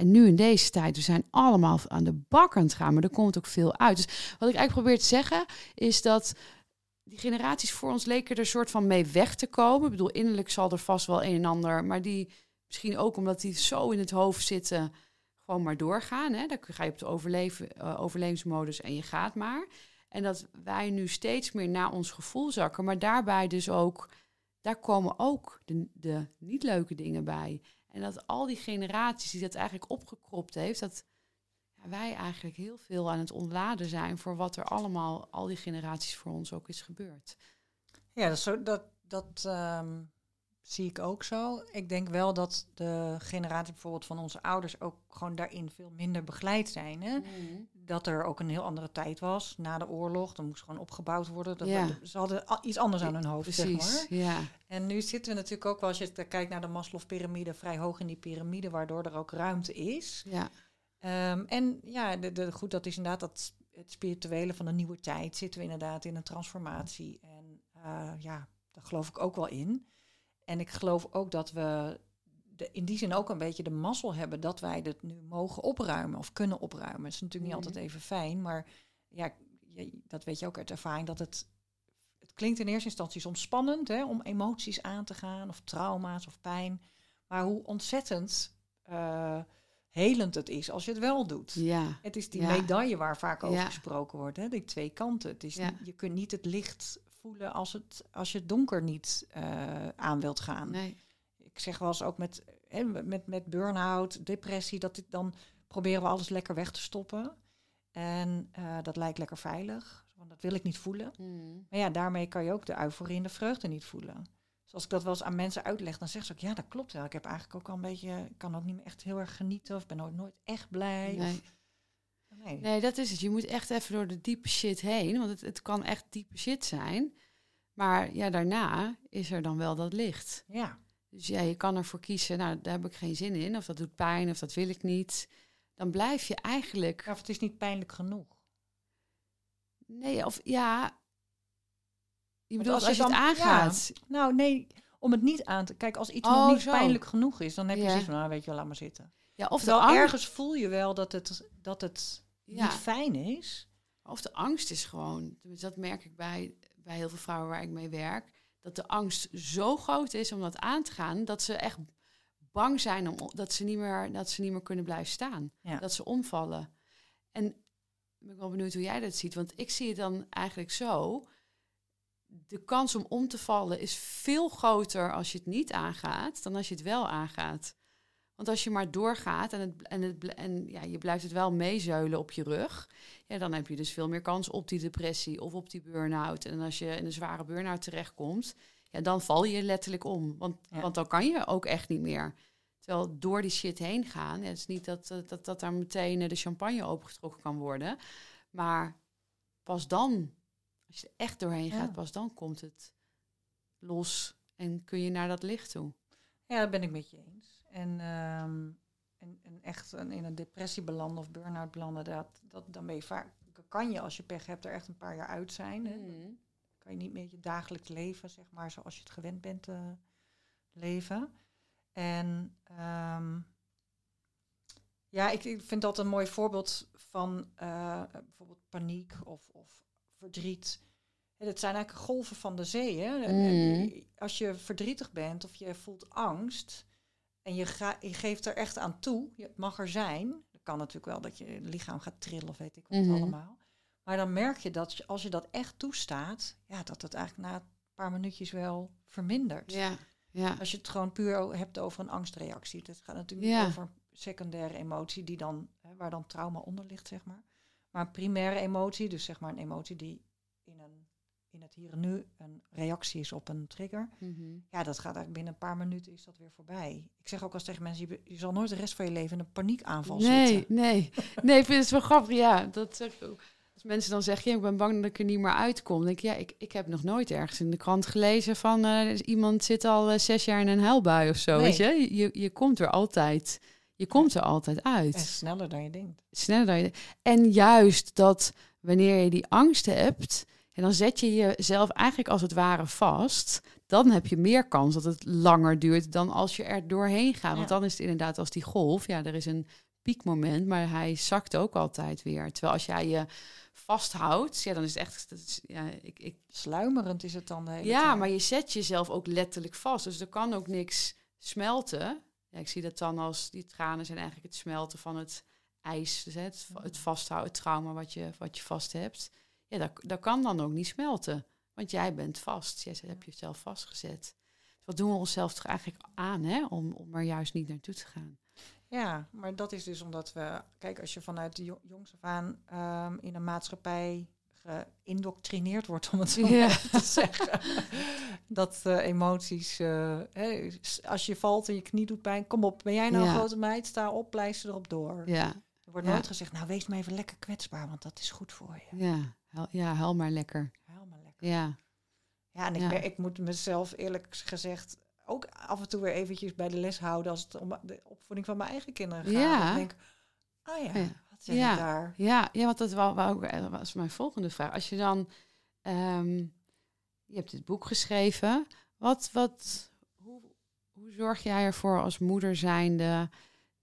en nu in deze tijd, we zijn allemaal aan de bak aan het gaan, maar er komt ook veel uit. Dus wat ik eigenlijk probeer te zeggen, is dat die generaties voor ons leken er soort van mee weg te komen. Ik bedoel, innerlijk zal er vast wel een en ander, maar die misschien ook omdat die zo in het hoofd zitten, gewoon maar doorgaan. Hè? Dan ga je op de overleven, uh, en je gaat maar. En dat wij nu steeds meer naar ons gevoel zakken, maar daarbij dus ook, daar komen ook de, de niet leuke dingen bij. En dat al die generaties die dat eigenlijk opgekropt heeft, dat wij eigenlijk heel veel aan het ontladen zijn voor wat er allemaal, al die generaties voor ons ook is gebeurd. Ja, dat, zo, dat, dat um, zie ik ook zo. Ik denk wel dat de generatie bijvoorbeeld van onze ouders ook gewoon daarin veel minder begeleid zijn. Hè? Mm. Dat er ook een heel andere tijd was na de oorlog. Dan moest gewoon opgebouwd worden. Dat ja. we, ze hadden iets anders aan hun hoofd, Precies, zeg maar. Ja. En nu zitten we natuurlijk ook wel, als je kijkt naar de Maslow-pyramide, vrij hoog in die piramide, waardoor er ook ruimte is. Ja. Um, en ja, de, de, goed, dat is inderdaad dat het spirituele van de nieuwe tijd. Zitten we inderdaad in een transformatie. En uh, ja, daar geloof ik ook wel in. En ik geloof ook dat we de, in die zin ook een beetje de mazzel hebben dat wij dit nu mogen opruimen of kunnen opruimen. Het is natuurlijk niet altijd even fijn, maar ja, je, dat weet je ook uit ervaring dat het. Het klinkt in eerste instantie soms spannend hè, om emoties aan te gaan, of trauma's of pijn. Maar hoe ontzettend uh, helend het is als je het wel doet. Ja. Het is die Ja. medaille waar vaak over Ja. gesproken wordt, hè? die twee kanten. Het is Ja. niet- je kunt niet het licht voelen als, het, als je het donker niet eh, aan wilt gaan. Nee. Ik zeg wel eens ook met, hè, met, met burn-out, depressie, dat dit dan proberen we alles lekker weg te stoppen. En eh, dat lijkt lekker veilig, want dat wil ik niet voelen. Mm. Maar ja, daarmee kan je ook de euforie en de vreugde niet voelen. Dus als ik dat wel eens aan mensen uitleg, dan zeggen ze ook, ja, dat klopt wel. Ik heb eigenlijk ook al een beetje, ik kan ook niet meer echt heel erg genieten of ben nooit, nooit echt blij. Nee. Of, nee. nee, dat is het. Je moet echt even door de diepe shit heen. Want het, het kan echt diepe shit zijn. Maar ja, daarna is er dan wel dat licht. Ja, Dus ja, je kan ervoor kiezen, nou, daar heb ik geen zin in. Of dat doet pijn, of dat wil ik niet. Dan blijf je eigenlijk... of het is niet pijnlijk genoeg. Nee, of ja... Je bedoelt als als, je het dan- aangaat. Nou, nee, om het niet aan te... Kijk, als iets Oh, nog niet zo. pijnlijk genoeg is, dan heb je Ja. zoiets van, nou, weet je wel, laat maar zitten. Ja, of Terwijl angst... ergens voel je wel dat het, dat het Ja. niet fijn is. Of de angst is gewoon, dat merk ik bij, bij heel veel vrouwen waar ik mee werk, dat de angst zo groot is om dat aan te gaan, dat ze echt bang zijn om, dat, ze niet meer, dat ze niet meer kunnen blijven staan. Ja. Dat ze omvallen. En ik ben wel benieuwd hoe jij dat ziet, want ik zie het dan eigenlijk zo. De kans om om te vallen is veel groter als je het niet aangaat dan als je het wel aangaat. Want als je maar doorgaat en, het, en, het, en ja, je blijft het wel meezeulen op je rug, ja, dan heb je dus veel meer kans op die depressie of op die burn-out. En als je in een zware burn-out terechtkomt, ja, dan val je letterlijk om. Want, Ja. want dan kan je ook echt niet meer. Terwijl door die shit heen gaan, ja, het is niet dat, dat, dat daar meteen eh, de champagne opengetrokken kan worden. Maar pas dan, als je er echt doorheen Ja. gaat, pas dan komt het los en kun je naar dat licht toe. Ja, dat ben ik met je eens. En, ehm, en, en echt een, in een depressie belanden of burn-out belanden, dat, dat, dan ben je vaak, kan je als je pech hebt er echt een paar jaar uit zijn. Hè? Dan kan je niet meer je dagelijks leven, zeg maar, zoals je het gewend bent te leven. En ehm, ja, ik, ik vind dat een mooi voorbeeld van eh, bijvoorbeeld paniek of, of verdriet. Het zijn eigenlijk golven van de zee. Hè? Mm. Als je verdrietig bent of je voelt angst en je, ga, je geeft er echt aan toe, het mag er zijn, kan natuurlijk wel dat je lichaam gaat trillen of weet ik wat Mhm. allemaal. Maar dan merk je dat als je dat echt toestaat, ja, dat het eigenlijk na een paar minuutjes wel vermindert. Ja, ja. Als je het gewoon puur hebt over een angstreactie. Het gaat natuurlijk Ja. niet over een secundaire emotie die dan, hè, waar dan trauma onder ligt, zeg maar. Maar een primaire emotie, dus zeg maar een emotie die in, een, in het hier en nu een reactie is op een trigger. Mhm. Ja, dat gaat eigenlijk binnen een paar minuten is dat weer voorbij. Ik zeg ook als tegen mensen, je, je zal nooit de rest van je leven in een paniekaanval Nee, zitten. nee. Nee, ik vind het wel grappig. Ja, dat zeg ik ook. Als mensen dan zeggen, ja, ik ben bang dat ik er niet meer uitkom. Dan denk ik, ja, ik, ik heb nog nooit ergens in de krant gelezen van eh, iemand zit al eh, zes jaar in een huilbui of zo. Nee. Weet je? je, je komt er altijd. Je komt er altijd uit. En sneller dan je denkt. Sneller dan je. En juist dat wanneer je die angst hebt, en dan zet je jezelf eigenlijk als het ware vast. Dan heb je meer kans dat het langer duurt dan als je er doorheen gaat. Want dan is het inderdaad als die golf. Ja, er is een piekmoment, maar hij zakt ook altijd weer. Terwijl als jij je vasthoudt, ja, dan is het echt. Dat is, ja, ik, ik, Sluimerend is het dan de hele ja, tijd. maar je zet jezelf ook letterlijk vast. Dus er kan ook niks smelten. Ja, ik zie dat dan als die tranen zijn eigenlijk het smelten van het ijs. Dus het, het vasthouden, het trauma wat je, wat je vast hebt. Ja, dat, dat kan dan ook niet smelten. Want jij bent vast. Jij hebt jezelf vastgezet. Dus wat doen we onszelf toch eigenlijk aan, hè? Om, om er juist niet naartoe te gaan. Ja, maar dat is dus omdat we, kijk, als je vanuit de jo- jongs af aan ehm, in een maatschappij geïndoctrineerd wordt, om het zo Ja. te zeggen, dat eh, emoties, eh, hè, als je valt en je knie doet pijn, kom op, ben jij nou Ja. een grote meid, sta op, pleister erop door. Ja, Er wordt nooit gezegd, nou wees maar even lekker kwetsbaar, want dat is goed voor je. ja, huil, ja, huil maar lekker. Huil maar lekker. Ja, Ja, en ik, Ja. mer- ik moet mezelf eerlijk gezegd ook af en toe weer eventjes bij de les houden als het om de opvoeding van mijn eigen kinderen gaat. Ja. Dat Ik denk, oh ja, wat zeg Ja. ik daar? Ja, ja want dat eh, was mijn volgende vraag. Als je dan, ehm, je hebt dit boek geschreven, wat, wat, hoe, hoe zorg jij ervoor als moeder zijnde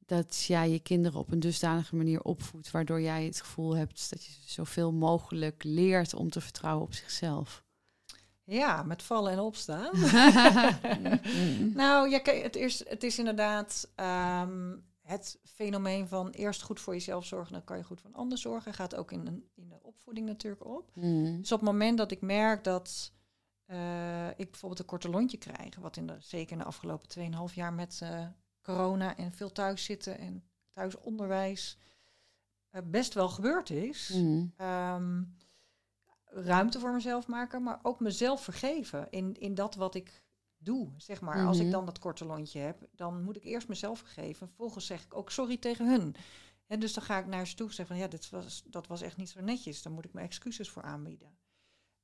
dat jij je kinderen op een dusdanige manier opvoedt, waardoor jij het gevoel hebt dat je zoveel mogelijk leert om te vertrouwen op zichzelf? Ja, met vallen en opstaan. Mm. nou, ja, het, is, het is inderdaad ehm, het fenomeen van eerst goed voor jezelf zorgen, dan kan je goed voor een ander zorgen. Gaat ook in, een, in de opvoeding natuurlijk op. Mm. Dus op het moment dat ik merk dat eh, ik bijvoorbeeld een korte lontje krijg, wat in de, zeker in de afgelopen 2,5 jaar met eh, corona en veel thuis zitten en thuisonderwijs eh, best wel gebeurd is. Mm. Ehm, ruimte voor mezelf maken, maar ook mezelf vergeven in, in dat wat ik doe. Zeg maar, als ik Mhm. dan dat korte lontje heb, dan moet ik eerst mezelf vergeven. Vervolgens zeg ik ook sorry tegen hun. En dus dan ga ik naar ze toe en zeg van ja, dit was, dat was echt niet zo netjes. Daar moet ik me excuses voor aanbieden.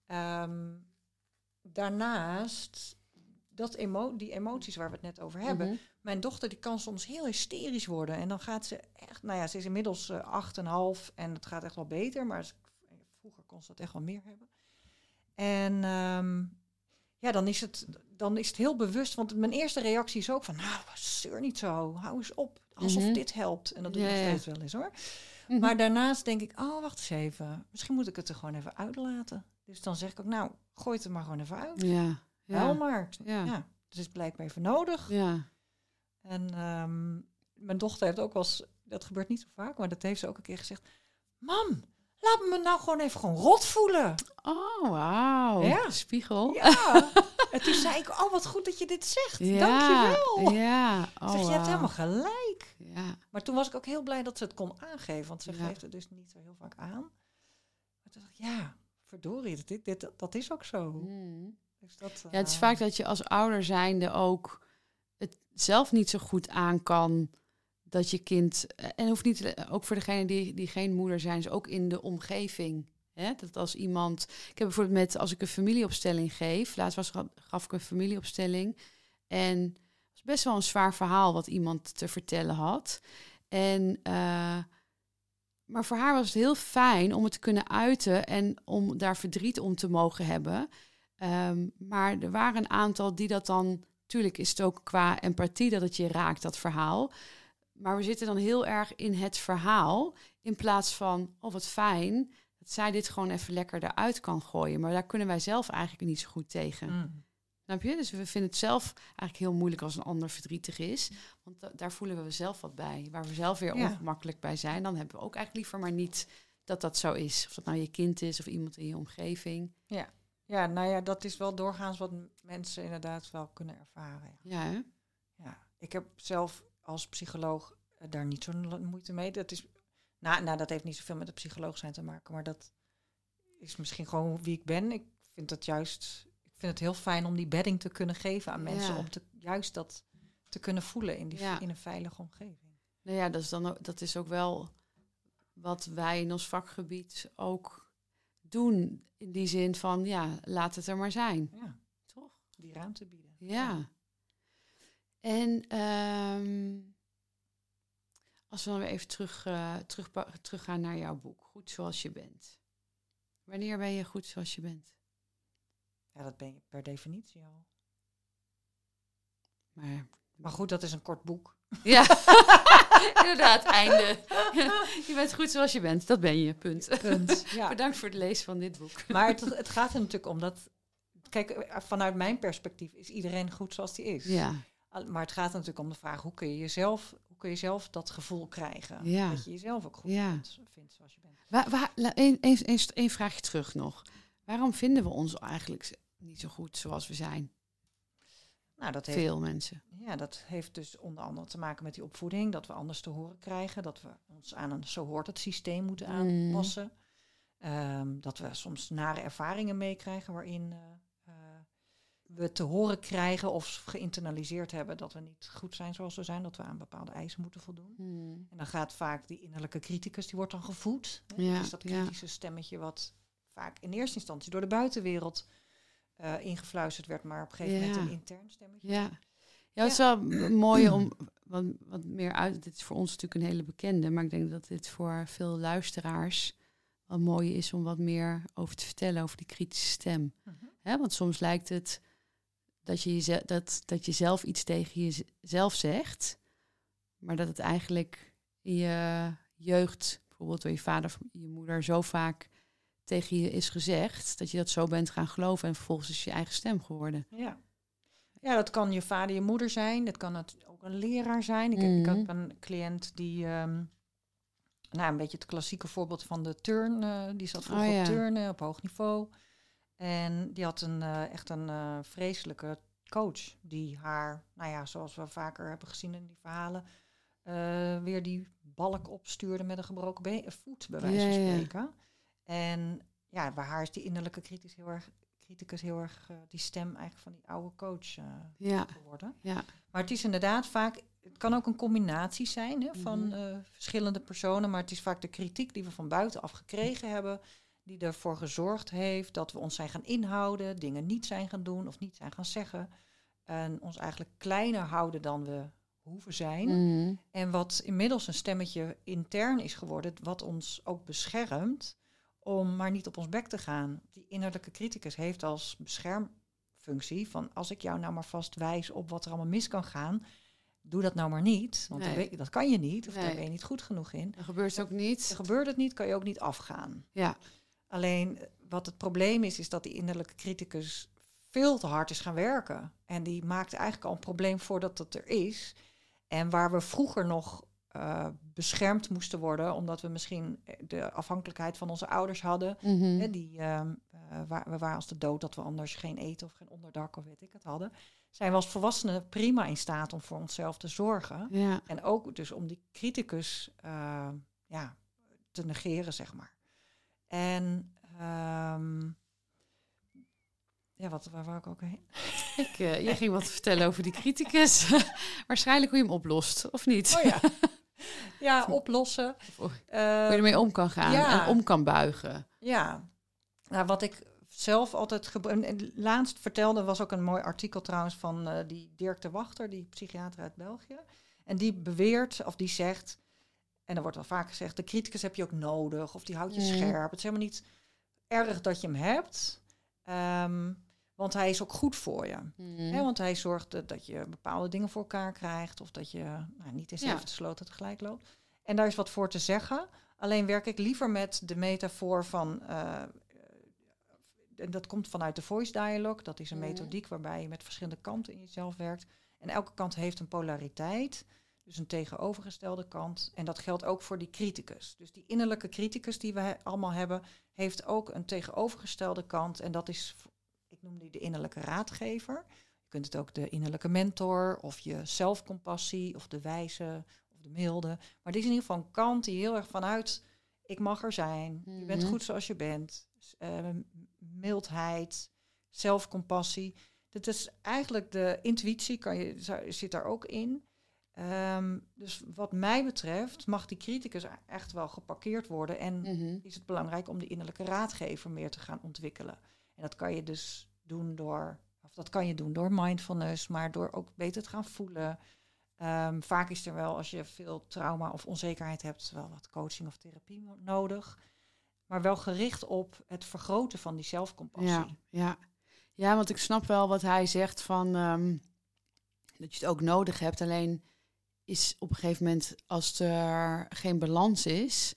Ehm, daarnaast, dat emo die emoties waar we het net over hebben. Mhm. Mijn dochter die kan soms heel hysterisch worden. En dan gaat ze echt, nou ja, ze is inmiddels eh, acht en half en het gaat echt wel beter. Maar ze- vroeger kon ze dat echt wel meer hebben. En ehm, ja, dan is, het, dan is het heel bewust. Want mijn eerste reactie is ook van, nou, zeur niet zo. Hou eens op. Alsof Mhm. dit helpt. En dat doe ik Ja, nog ja. steeds wel eens hoor. Mhm. Maar daarnaast denk ik, oh, wacht eens even. Misschien moet ik het er gewoon even uitlaten. Dus dan zeg ik ook, nou, gooi het er maar gewoon even uit. Ja, Huil ja, maar. ja, Ja, het is blijkbaar even nodig. ja. En ehm, mijn dochter heeft ook wel eens, dat gebeurt niet zo vaak, maar dat heeft ze ook een keer gezegd. Mam, laat me nou gewoon even gewoon rot voelen. Oh, wauw. Ja. Spiegel. Ja. en toen zei ik, oh wat goed dat je dit zegt. Dankjewel. Ja. Oh, zeg, je hebt helemaal gelijk. Ja. Maar toen was ik ook heel blij dat ze het kon aangeven, want ze Ja. geeft het dus niet zo heel vaak aan. Maar toen dacht ik, ja, verdorie, dit, dit, dat is ook zo. Mm. Dus dat, Ja, het is eh, vaak dat je als ouder zijnde ook het zelf niet zo goed aan kan dat je kind, eh, en hoeft niet, eh, ook voor degene die, die geen moeder zijn, is ook in de omgeving. Hè? Dat als iemand, ik heb bijvoorbeeld met, als ik een familieopstelling geef, laatst was, gaf ik een familieopstelling en het was best wel een zwaar verhaal wat iemand te vertellen had. En, maar voor haar was het heel fijn om het te kunnen uiten en om daar verdriet om te mogen hebben. Ehm, maar er waren een aantal die dat dan. Tuurlijk is het ook qua empathie dat het je raakt, dat verhaal. Maar we zitten dan heel erg in het verhaal. In plaats van, oh wat fijn, dat zij dit gewoon even lekker eruit kan gooien. Maar daar kunnen wij zelf eigenlijk niet zo goed tegen. mm. Snap je? Dus we vinden het zelf eigenlijk heel moeilijk als een ander verdrietig is. Want da- daar voelen we zelf wat bij. Waar we zelf weer Ja. ongemakkelijk bij zijn. Dan hebben we ook eigenlijk liever maar niet dat dat zo is. Of dat nou je kind is of iemand in je omgeving. Ja, nou ja, dat is wel doorgaans wat mensen inderdaad wel kunnen ervaren. Ja. Ja? Ja. Ik heb zelf als psycholoog eh, daar niet zo'n moeite mee. Dat is, nou, nou, dat heeft niet zoveel met de psycholoog zijn te maken, maar dat is misschien gewoon wie ik ben. Ik vind het juist, ik vind het heel fijn om die bedding te kunnen geven aan mensen, Ja. om te, juist dat te kunnen voelen in, die, Ja. in een veilige omgeving. Nou ja, dat is, dan ook, dat is ook wel wat wij in ons vakgebied ook doen. In die zin van, ja, laat het er maar zijn. Ja, Toch? die ruimte bieden. Ja. En ehm, als we dan weer even terug, eh terug, teruggaan naar jouw boek. Goed zoals je bent. Wanneer ben je goed zoals je bent? Ja, dat ben je per definitie al. Maar, Maar goed, dat is een kort boek. ja, inderdaad, einde. je bent goed zoals je bent. Dat ben je, punt. Punt. Ja. Bedankt voor het lezen van dit boek. Maar het, het gaat er natuurlijk om dat. Kijk, vanuit mijn perspectief is iedereen goed zoals die is. Ja, Maar het gaat natuurlijk om de vraag: hoe kun je jezelf, hoe kun je zelf dat gevoel krijgen? Ja. Dat je jezelf ook goed Ja. vindt, zoals je bent. Waar, waar, la- een, een, een, een vraagje terug nog. Waarom vinden we ons eigenlijk niet zo goed zoals we zijn? Nou, dat heeft, Veel mensen. ja, dat heeft dus onder andere te maken met die opvoeding. Dat we anders te horen krijgen. Dat we ons aan een zo hoort het systeem moeten Mm. aanpassen. Ehm, dat we soms nare ervaringen meekrijgen waarin eh, eh, we te horen krijgen of geïnternaliseerd hebben dat we niet goed zijn zoals we zijn. Dat we aan bepaalde eisen moeten voldoen. Hmm. En dan gaat vaak die innerlijke criticus, die wordt dan gevoed. Hè? Ja, dus dat ja. kritische stemmetje wat vaak in eerste instantie door de buitenwereld eh, ingefluisterd werd, maar op een gegeven moment een intern stemmetje. Ja. Ja, het is wel mooi om wat, wat meer uit. Dit is voor ons natuurlijk een hele bekende, maar ik denk dat dit voor veel luisteraars wel mooi is om wat meer over te vertellen over die kritische stem. Mhm. Want soms lijkt het dat je, jeze- dat, dat je zelf iets tegen jezelf zegt, maar dat het eigenlijk in je jeugd, bijvoorbeeld door je vader of je moeder, zo vaak tegen je is gezegd, dat je dat zo bent gaan geloven en vervolgens is je eigen stem geworden. Ja. ja, dat kan je vader, je moeder zijn. Dat kan het ook een leraar zijn. Ik, ik Mhm. heb een cliënt die, ehm, nou een beetje het klassieke voorbeeld van de turn, eh, die zat vroeger Oh, ja. op turnen op hoog niveau. En die had een, eh, echt een eh, vreselijke coach die haar, nou ja, zoals we vaker hebben gezien in die verhalen, weer die balk opstuurde met een gebroken voet, bij wijze van Ja, ja. En ja, bij haar is die innerlijke kritisch heel erg, criticus heel erg eh, die stem eigenlijk van die oude coach eh, Ja, geworden. ja. Maar het is inderdaad vaak, het kan ook een combinatie zijn hè, van Mhm. eh, verschillende personen, maar het is vaak de kritiek die we van buitenaf gekregen hebben, die ervoor gezorgd heeft dat we ons zijn gaan inhouden, dingen niet zijn gaan doen of niet zijn gaan zeggen. En ons eigenlijk kleiner houden dan we hoeven zijn. Mhm. En wat inmiddels een stemmetje intern is geworden, wat ons ook beschermt om maar niet op ons bek te gaan. Die innerlijke criticus heeft als beschermfunctie van als ik jou nou maar vast wijs op wat er allemaal mis kan gaan, doe dat nou maar niet, want dan Nee. weet je- dat kan je niet of daar ben je niet goed genoeg in. Dat gebeurt ook niet. Er gebeurt het niet, kan je ook niet afgaan. Ja, Alleen eh, wat het probleem is, is dat die innerlijke criticus veel te hard is gaan werken. En die maakt eigenlijk al een probleem voordat dat er is. En waar we vroeger nog eh, beschermd moesten worden, omdat we misschien eh, de afhankelijkheid van onze ouders hadden. Mhm. Hè, die, ehm, eh, waar, we waren als de dood dat we anders geen eten of geen onderdak of weet ik het hadden. Zijn we als volwassenen prima in staat om voor onszelf te zorgen. ja. En ook dus om die criticus eh, ja, te negeren, zeg maar. En ehm, ja, wat, waar wou ik ook heen? Ik, eh, je ging wat vertellen over die criticus. Waarschijnlijk hoe je hem oplost, of niet? Oh ja. ja, oplossen. Hoe je ermee om kan gaan ja. en om kan buigen. ja, nou, wat ik zelf altijd laatst vertelde was ook een mooi artikel trouwens van eh, die Dirk de Wachter, die psychiater uit België. En die beweert, of die zegt, en er wordt wel vaak gezegd, de criticus heb je ook nodig, of die houdt je scherp. Het is helemaal niet erg dat je hem hebt, ehm, want hij is ook goed voor je. Hè, want hij zorgt dat- dat je bepaalde dingen voor elkaar krijgt, of dat je nou, niet in Ja. zeven sloten tegelijk loopt. En daar is wat voor te zeggen. Alleen werk ik liever met de metafoor van. en dat komt vanuit de voice dialogue. Dat is een Mhm. methodiek waarbij je met verschillende kanten in jezelf werkt. En elke kant heeft een polariteit. Dus een tegenovergestelde kant. En dat geldt ook voor die criticus. Dus die innerlijke criticus die we he- allemaal hebben, heeft ook een tegenovergestelde kant. En dat is, noem die de innerlijke raadgever. Je kunt het ook de innerlijke mentor of je zelfcompassie of de wijze of de milde. Maar dit is in ieder geval een kant die heel erg vanuit ik mag er zijn, je bent Mhm. goed zoals je bent, m- mildheid, zelfcompassie. Dat is eigenlijk de intuïtie, kan je, zit daar ook in. Ehm, dus wat mij betreft mag die criticus e- echt wel geparkeerd worden en Mhm. is het belangrijk om die innerlijke raadgever meer te gaan ontwikkelen. En dat kan je dus doen door, of dat kan je doen door mindfulness, maar door ook beter te gaan voelen. Ehm, vaak is er wel, als je veel trauma of onzekerheid hebt, wel wat coaching of therapie nodig. Maar wel gericht op het vergroten van die zelfcompassie. Ja, ja. ja, want ik snap wel wat hij zegt van ehm, dat je het ook nodig hebt. Alleen is op een gegeven moment, als er geen balans is,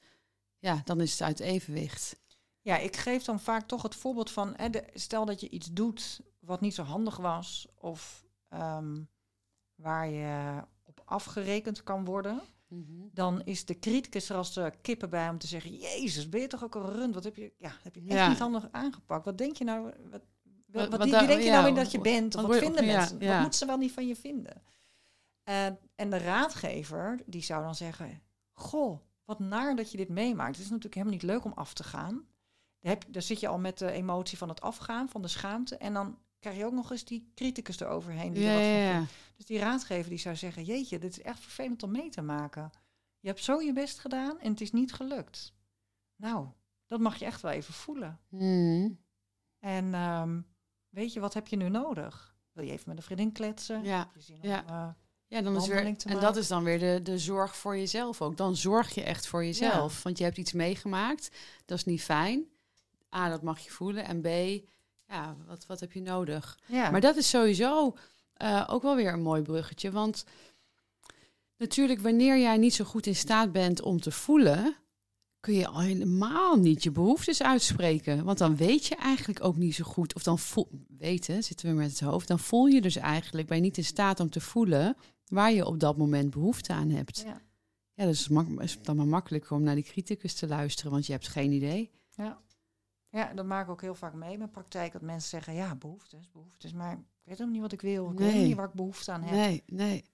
ja, dan is het uit evenwicht. Ja, ik geef dan vaak toch het voorbeeld van, hè, de, stel dat je iets doet wat niet zo handig was, of ehm, waar je op afgerekend kan worden, dan is de criticus er als de kippen bij om te zeggen, Jezus, ben je toch ook een rund? Wat heb je, ja, heb je echt Ja. niet handig aangepakt? Wat denk je nou, wat, wat, wie, denk je nou in dat je bent? Of wat vinden mensen? Wat moeten ze wel niet van je vinden? Eh, en de raadgever, die zou dan zeggen, goh, wat naar dat je dit meemaakt. Het is natuurlijk helemaal niet leuk om af te gaan. Daar, heb, daar zit je al met de emotie van het afgaan, van de schaamte. En dan krijg je ook nog eens die criticus eroverheen. Die Ja, er wat van ja. Dus die raadgever die zou zeggen, jeetje, dit is echt vervelend om mee te maken. Je hebt zo je best gedaan en het is niet gelukt. Nou, dat mag je echt wel even voelen. Mhm. En ehm, weet je, wat heb je nu nodig? Wil je even met een vriendin kletsen? Ja, ja. om, eh, Ja, dan is weer, en dat is dan weer de, de zorg voor jezelf ook. Dan zorg je echt voor jezelf. Want je hebt iets meegemaakt, dat is niet fijn. A, dat mag je voelen. En B, ja, wat, wat heb je nodig? ja. Maar dat is sowieso eh, ook wel weer een mooi bruggetje. Want natuurlijk, wanneer jij niet zo goed in staat bent om te voelen, kun je al helemaal niet je behoeftes uitspreken. Want dan weet je eigenlijk ook niet zo goed. Of dan voel, weten, zitten we met het hoofd. Dan voel je dus eigenlijk, ben je niet in staat om te voelen waar je op dat moment behoefte aan hebt. ja. Ja, dus het is is dan maar makkelijker om naar die criticus te luisteren, want je hebt geen idee. ja, dat maak ik ook heel vaak mee in mijn praktijk. Dat mensen zeggen, ja, behoeftes, behoeftes. Maar ik weet ook niet wat ik wil. Ik weet niet waar ik behoefte aan heb. Nee, nee.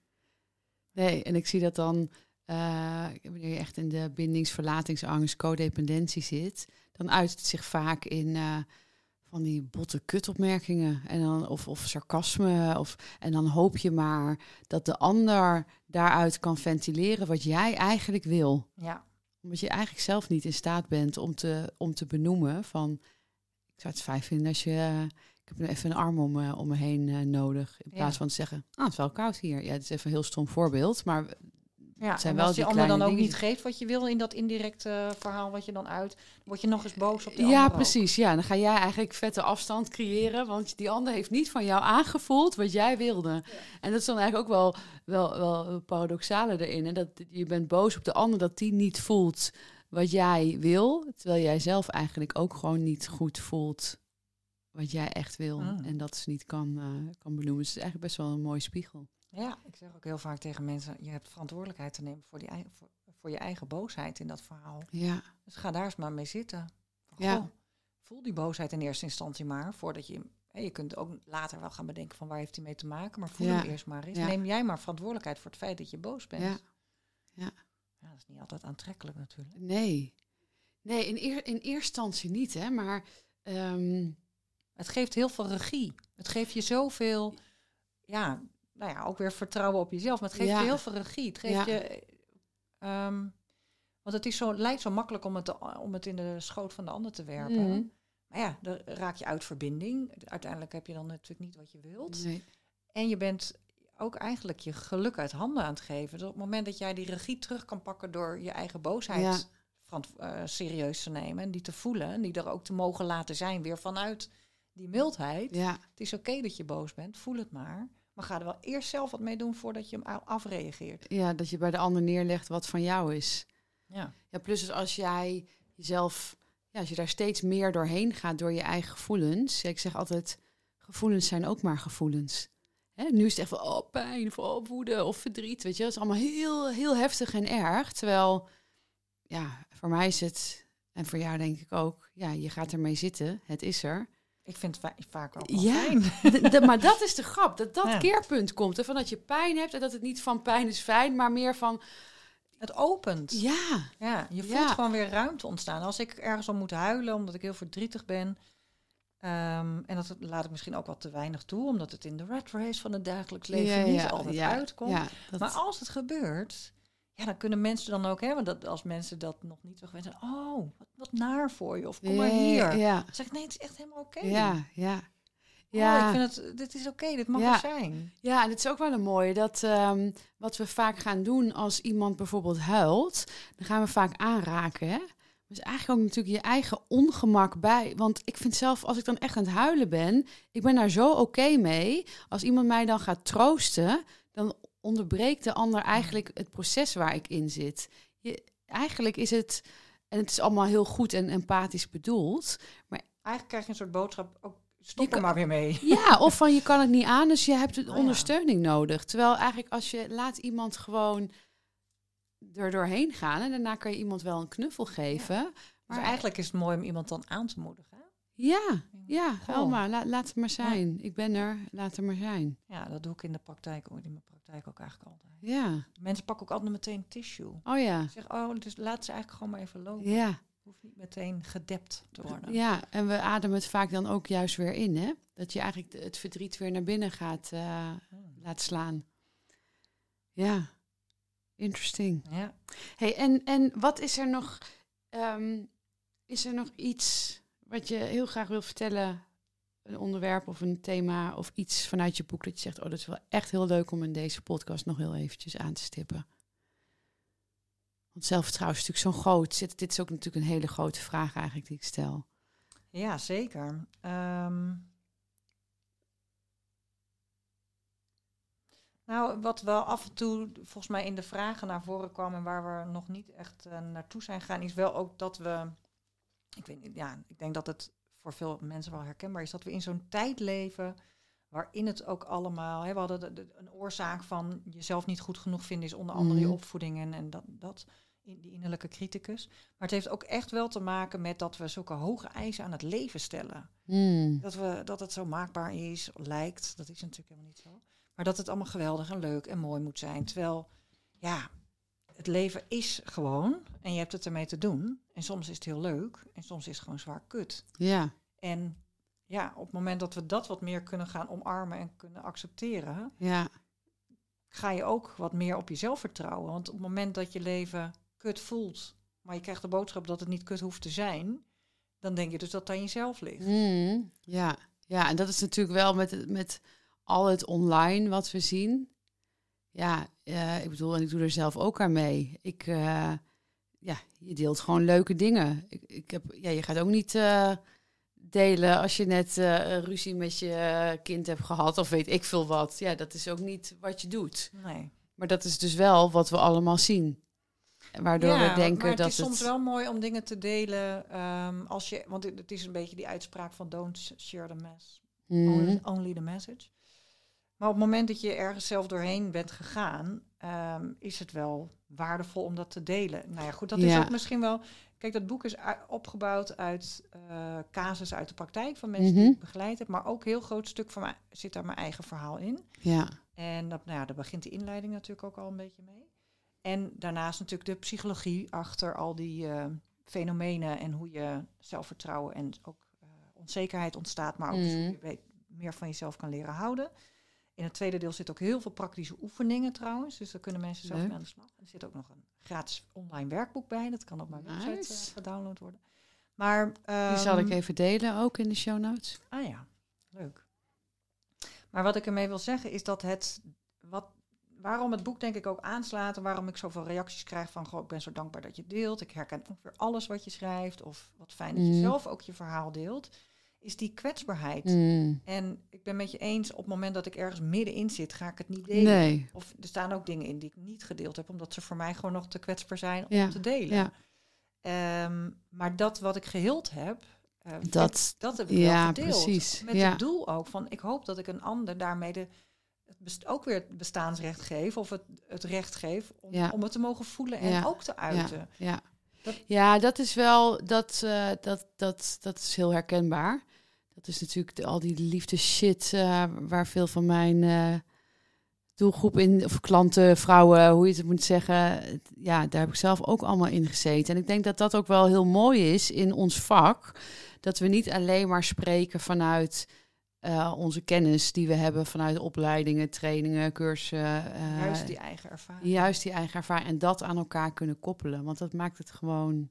Nee, en ik zie dat dan, eh, wanneer je echt in de bindingsverlatingsangst, codependentie zit, dan uit het zich vaak in eh, van die botte kutopmerkingen en dan, of, of sarcasme. Of, en dan hoop je maar dat de ander daaruit kan ventileren wat jij eigenlijk wil. Ja, Omdat je eigenlijk zelf niet in staat bent om te, om te benoemen van... Ik zou het fijn vinden als je... eh, ik heb nu even een arm om, me- om me heen eh, nodig. In Ja. plaats van te zeggen, ah, het is wel koud hier. Ja, het is even een heel stom voorbeeld. Maar ja. Zijn wel als die die ander dan ook niet geeft wat je wil in dat indirecte eh, verhaal wat je dan uit, word je nog eens boos op die ja, ander ook. precies. Ja, dan ga jij eigenlijk vette afstand creëren. Want die ander heeft niet van jou aangevoeld wat jij wilde. En dat is dan eigenlijk ook wel, wel, wel paradoxale erin. En dat je bent boos op de ander dat die niet voelt wat jij wil. Terwijl jij zelf eigenlijk ook gewoon niet goed voelt wat jij echt wil. Ah. En dat ze niet kan, eh, kan benoemen. Dus het is eigenlijk best wel een mooie spiegel. Ja, ik zeg ook heel vaak tegen mensen, je hebt verantwoordelijkheid te nemen voor, die, voor, voor je eigen boosheid in dat verhaal. Ja, Dus ga daar eens maar mee zitten. Van, Ja. goh, voel die boosheid in eerste instantie maar, voordat je... je kunt ook later wel gaan bedenken van waar heeft hij mee te maken, maar voel Ja. hem eerst maar eens. Ja. Neem jij maar verantwoordelijkheid voor het feit dat je boos bent. Ja. Ja. Ja, dat is niet altijd aantrekkelijk natuurlijk. nee. Nee, in, eer, in eerste instantie niet, hè. Maar ehm, Het geeft heel veel regie. Het geeft je zoveel, ja, nou ja, ook weer vertrouwen op jezelf. Maar het geeft Ja. je heel veel regie. Het geeft Ja. je, ehm, want het is zo, lijkt zo makkelijk om het, te- om het in de schoot van de ander te werpen. Mhm. Maar ja, dan raak je uit verbinding. Uiteindelijk heb je dan natuurlijk niet wat je wilt. nee. En je bent ook eigenlijk je geluk uit handen aan het geven. Dus op het moment dat jij die regie terug kan pakken door je eigen boosheid Ja. eh, serieus te nemen en die te voelen en die er ook te mogen laten zijn, weer vanuit die mildheid. Ja, Het is oké dat je boos bent, voel het maar. Maar ga er wel eerst zelf wat mee doen voordat je hem afreageert. ja, dat je bij de ander neerlegt wat van jou is. Ja, Ja, plus dus als jij jezelf ja, als je daar steeds meer doorheen gaat door je eigen gevoelens. Ja, ik zeg altijd, gevoelens zijn ook maar gevoelens. Hè, nu is het echt van, oh, pijn, of oh, woede of verdriet, weet je. Dat is allemaal heel, heel heftig en erg. Terwijl, ja, voor mij is het, en voor jou denk ik ook, ja, je gaat ermee zitten, het is er. Ik vind het va- vaak wel Ja, fijn. Maar dat is de grap, dat dat Ja. keerpunt komt. Hè, van dat je pijn hebt en dat het niet van pijn is fijn, maar meer van, Het opent. ja, Ja, je voelt Ja. gewoon weer ruimte ontstaan. Als ik ergens om moet huilen omdat ik heel verdrietig ben. ehm, en dat laat ik misschien ook wat te weinig toe, omdat het in de rat race van het dagelijks leven niet altijd uitkomt. Dat, Maar als het gebeurt, ja, dan kunnen mensen dan ook, hè, want dat, als mensen dat nog niet zo gewend zijn, oh, wat, wat naar voor je, of kom maar hier. Ja, zeg nee, het is echt helemaal oké. ja, ja. Oh, Ja, ik vind het, dit is oké, dit mag Ja. er zijn. ja, en het is ook wel een mooie dat ehm, wat we vaak gaan doen als iemand bijvoorbeeld huilt, dan gaan we vaak aanraken. Hè? Dus eigenlijk ook natuurlijk je eigen ongemak bij. Want ik vind zelf, als ik dan echt aan het huilen ben, ik ben daar zo oké mee. Als iemand mij dan gaat troosten, dan onderbreekt de ander eigenlijk het proces waar ik in zit. Je, eigenlijk is het, en het is allemaal heel goed en empathisch bedoeld, Eigenlijk krijg je een soort boodschap, ook, stop Je er maar weer mee. Ja, of van je kan het niet aan, dus je hebt Oh ja. ondersteuning nodig. Terwijl eigenlijk als je laat iemand gewoon er doorheen gaan en daarna kan je iemand wel een knuffel geven. Maar Maar eigenlijk is het mooi om iemand dan aan te moedigen. Ja, ja, Goh. Elma, la- laat het maar zijn. Ik ben er, laat het maar zijn. Ja, dat doe ik in de praktijk, ook, in mijn praktijk ook eigenlijk altijd. Ja, Mensen pakken ook altijd meteen tissue. oh ja, zeg, oh, dus laat ze eigenlijk gewoon maar even lopen. ja, Hoeft niet meteen gedept te worden. ja. En we ademen het vaak dan ook juist weer in, hè? Dat je eigenlijk het verdriet weer naar binnen gaat eh, Hmm. laat slaan. Ja, interesting. Ja. Hey, en, en wat is er nog? ehm, is er nog iets wat je heel graag wil vertellen? Een onderwerp of een thema of iets vanuit je boek dat je zegt: Oh, dat is wel echt heel leuk om in deze podcast nog heel eventjes aan te stippen. Want zelfvertrouwen is natuurlijk zo'n groot. Dit, is ook natuurlijk een hele grote vraag eigenlijk die ik stel. Ja, zeker. Ehm, nou, wat wel af en toe volgens mij in de vragen naar voren kwam en waar we nog niet echt eh, naartoe zijn gegaan, is wel ook dat we, ik weet niet, ja, ik denk dat het voor veel mensen wel herkenbaar is, dat we in zo'n tijd leven waarin het ook allemaal, hè, we hadden de- de- een oorzaak van jezelf niet goed genoeg vinden, is onder andere je Mhm. opvoeding en, en dat, dat, in- die innerlijke criticus. Maar het heeft ook echt wel te maken met dat we zulke hoge eisen aan het leven stellen. Hmm. Dat, we, dat het zo maakbaar is, lijkt. Dat is natuurlijk helemaal niet zo. Maar dat het allemaal geweldig en leuk en mooi moet zijn. Terwijl, ja, het leven is gewoon. En je hebt het ermee te doen. En soms is het heel leuk. En soms is het gewoon zwaar kut. Ja, En ja, op het moment dat we dat wat meer kunnen gaan omarmen en kunnen accepteren, ja, ga je ook wat meer op jezelf vertrouwen. Want op het moment dat je leven kut voelt, maar je krijgt de boodschap dat het niet kut hoeft te zijn, dan denk je dus dat het aan jezelf ligt. Hmm, ja. ja, en dat is natuurlijk wel met, met al het online wat we zien. Ja, eh, ik bedoel, en ik doe er zelf ook aan mee. Ik, eh, ja, je deelt gewoon leuke dingen. Ik, ik heb, ja, je gaat ook niet eh, delen als je net eh, ruzie met je kind hebt gehad of weet ik veel wat. Ja, dat is ook niet wat je doet. Nee. Maar dat is dus wel wat we allemaal zien. Waardoor we denken maar het dat is soms wel mooi om dingen te delen. ehm, als je, want het, het is een beetje die uitspraak van don't share the mess, only, only the message. Maar op het moment dat je ergens zelf doorheen bent gegaan, ehm, is het wel waardevol om dat te delen. Nou ja, goed, dat is Ja. ook misschien wel. Kijk, dat boek is opgebouwd uit eh casus uit de praktijk van mensen die Mhm. ik begeleid heb, maar ook een heel groot stuk van mij zit daar mijn eigen verhaal in. ja, En dat, nou ja, daar begint de inleiding natuurlijk ook al een beetje mee. En daarnaast natuurlijk de psychologie achter al die eh, fenomenen en hoe je zelfvertrouwen en ook eh, onzekerheid ontstaat, maar ook dus hoe Mm. je weet, meer van jezelf kan leren houden. In het tweede deel zit ook heel veel praktische oefeningen trouwens, dus daar kunnen mensen zelf mee aan de slag. Er zit ook nog een gratis online werkboek bij, dat kan op mijn website eh, gedownload worden. Maar, die zal ik ehm, even delen ook in de show notes. Ah ja, leuk. Maar wat ik ermee wil zeggen is dat het, wat, waarom het boek denk ik ook aanslaat en waarom ik zoveel reacties krijg van, goh, ik ben zo dankbaar dat je deelt. Ik herken ongeveer alles wat je schrijft of wat fijn dat je Mhm. zelf ook je verhaal deelt, is die kwetsbaarheid. Hmm. En ik ben met je eens, op het moment dat ik ergens middenin zit, ga ik het niet delen. Nee, Of er staan ook dingen in die ik niet gedeeld heb, omdat ze voor mij gewoon nog te kwetsbaar zijn om Ja, te delen. ja. Ehm, maar dat wat ik geheeld heb, eh, Dat- dat heb ik ja, wel gedeeld. precies. Met Ja. het doel ook van, ik hoop dat ik een ander daarmee de, het ook weer het bestaansrecht geef of het, het recht geef om, Ja. om het te mogen voelen en ook te uiten. Ja, Dat- ja dat is wel, dat, eh, dat, dat, dat is heel herkenbaar. Dat is natuurlijk de- al die liefde shit eh, waar veel van mijn eh, doelgroep in, of klanten, vrouwen, hoe je het moet zeggen, ja, daar heb ik zelf ook allemaal in gezeten. En ik denk dat dat ook wel heel mooi is in ons vak, dat we niet alleen maar spreken vanuit eh, onze kennis die we hebben vanuit opleidingen, trainingen, cursussen. Juist die eigen ervaring. Juist die eigen ervaring en dat aan elkaar kunnen koppelen. Want dat maakt het gewoon.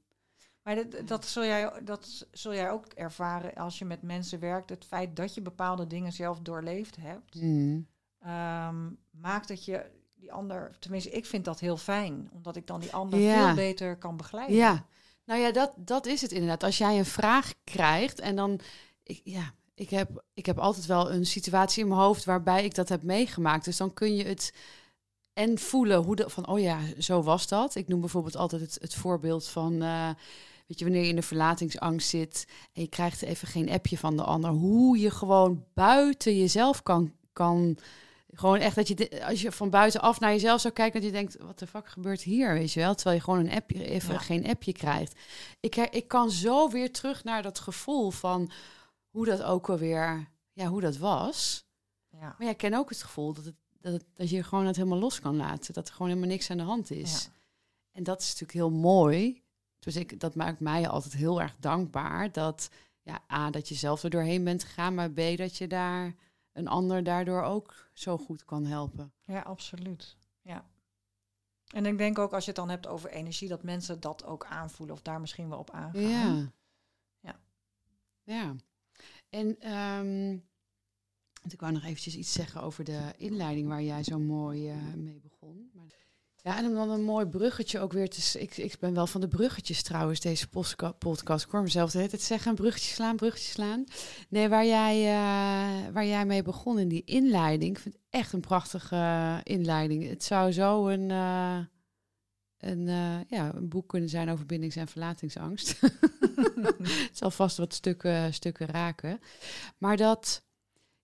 Maar dat, dat, zul jij, dat zul jij ook ervaren als je met mensen werkt. Het feit dat je bepaalde dingen zelf doorleefd hebt, Mm. ehm, maakt dat je die ander, tenminste, ik vind dat heel fijn, omdat ik dan die ander Ja. veel beter kan begeleiden. Ja, nou ja, dat, dat is het inderdaad. Als jij een vraag krijgt en dan. Ik, ja, ik heb, ik heb altijd wel een situatie in mijn hoofd waarbij ik dat heb meegemaakt. Dus dan kun je het. En voelen hoe de, van, oh ja, zo was dat. Ik noem bijvoorbeeld altijd het, het voorbeeld van, eh, weet je, wanneer je in de verlatingsangst zit en je krijgt even geen appje van de ander. Hoe je gewoon buiten jezelf kan, kan gewoon echt dat je, de- als je van buitenaf naar jezelf zou kijken, dat je denkt, wat de fuck gebeurt hier, weet je wel? Terwijl je gewoon een appje, even Ja. geen appje krijgt. Ik, ik kan zo weer terug naar dat gevoel van hoe dat ook alweer, ja, hoe dat was. Ja. Maar ja, ik ken ook het gevoel dat, het, dat, het, dat je gewoon het helemaal los kan laten. Dat er gewoon helemaal niks aan de hand is. Ja. En dat is natuurlijk heel mooi. Dus ik, dat maakt mij altijd heel erg dankbaar. Dat, ja, A, dat je zelf er doorheen bent gegaan. Maar B, dat je daar een ander daardoor ook zo goed kan helpen. Ja, absoluut. Ja. En ik denk ook als je het dan hebt over energie, dat mensen dat ook aanvoelen of daar misschien wel op aangaan. Ja. Ja. Ja. En ehm, ik wou nog eventjes iets zeggen over de inleiding waar jij zo mooi eh, mee begon. Maar, ja, en dan een mooi bruggetje ook weer te... Ik, ik ben wel van de bruggetjes trouwens, deze podcast. Ik hoor mezelf de hele zeggen, bruggetje slaan, bruggetje slaan. Nee, waar jij, eh, waar jij mee begon in die inleiding. Ik vind het echt een prachtige eh, inleiding. Het zou zo een... eh, een, ja, een boek kunnen zijn over bindings- en verlatingsangst. het zal vast wat stukken, stukken raken. Maar dat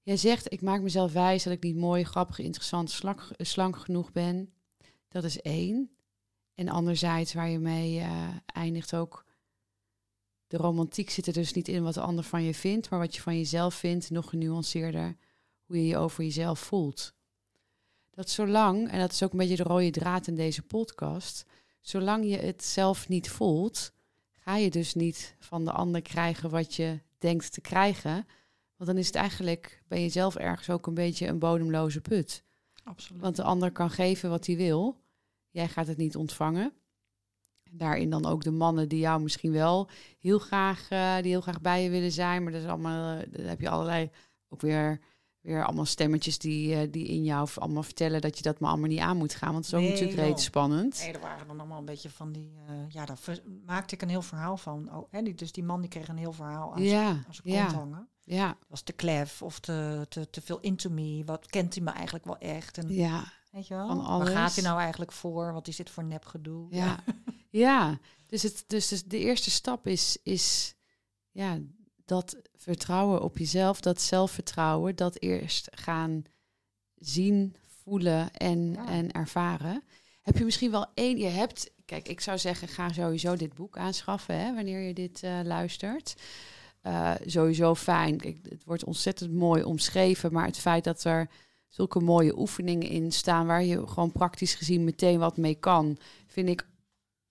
jij zegt, ik maak mezelf wijs dat ik niet mooi, grappig, interessant, slank, slank genoeg ben. Dat is één. En anderzijds waar je mee eh, eindigt ook. De romantiek zit er dus niet in wat de ander van je vindt, maar wat je van jezelf vindt, nog genuanceerder, hoe je je over jezelf voelt. Dat zolang, en dat is ook een beetje de rode draad in deze podcast, zolang je het zelf niet voelt, ga je dus niet van de ander krijgen wat je denkt te krijgen. Want dan is het eigenlijk, ben je zelf ergens ook een beetje een bodemloze put. Absoluut. Want de ander kan geven wat hij wil. Jij gaat het niet ontvangen. Daarin dan ook de mannen die jou misschien wel heel graag, eh, die heel graag bij je willen zijn. Maar dat is allemaal, eh, dan heb je allerlei ook weer, weer allemaal stemmetjes die, eh, die in jou allemaal vertellen dat je dat maar allemaal niet aan moet gaan. Want het is ook Nee, natuurlijk reeds spannend. Nee, er waren dan allemaal een beetje van die... ja, daar maakte ik een heel verhaal van. Oh, hè, die, dus die man die kreeg een heel verhaal aan zijn, Ja, aan zijn kont ja, hangen. Ja, was te klef of te, te, te veel into me. Wat kent hij me eigenlijk wel echt? En, ja. weet je wel? van Waar gaat hij nou eigenlijk voor? Want die zit voor nepgedoe. Ja, ja. Dus, het, dus, dus de eerste stap is, is ja, dat vertrouwen op jezelf, dat zelfvertrouwen, dat eerst gaan zien, voelen en, Ja. en ervaren. Heb je misschien wel één, je hebt, kijk, ik zou zeggen, ga sowieso dit boek aanschaffen, hè, wanneer je dit eh, luistert. Eh, sowieso fijn. Kijk, het wordt ontzettend mooi omschreven, maar het feit dat er zulke mooie oefeningen in staan waar je gewoon praktisch gezien meteen wat mee kan, vind ik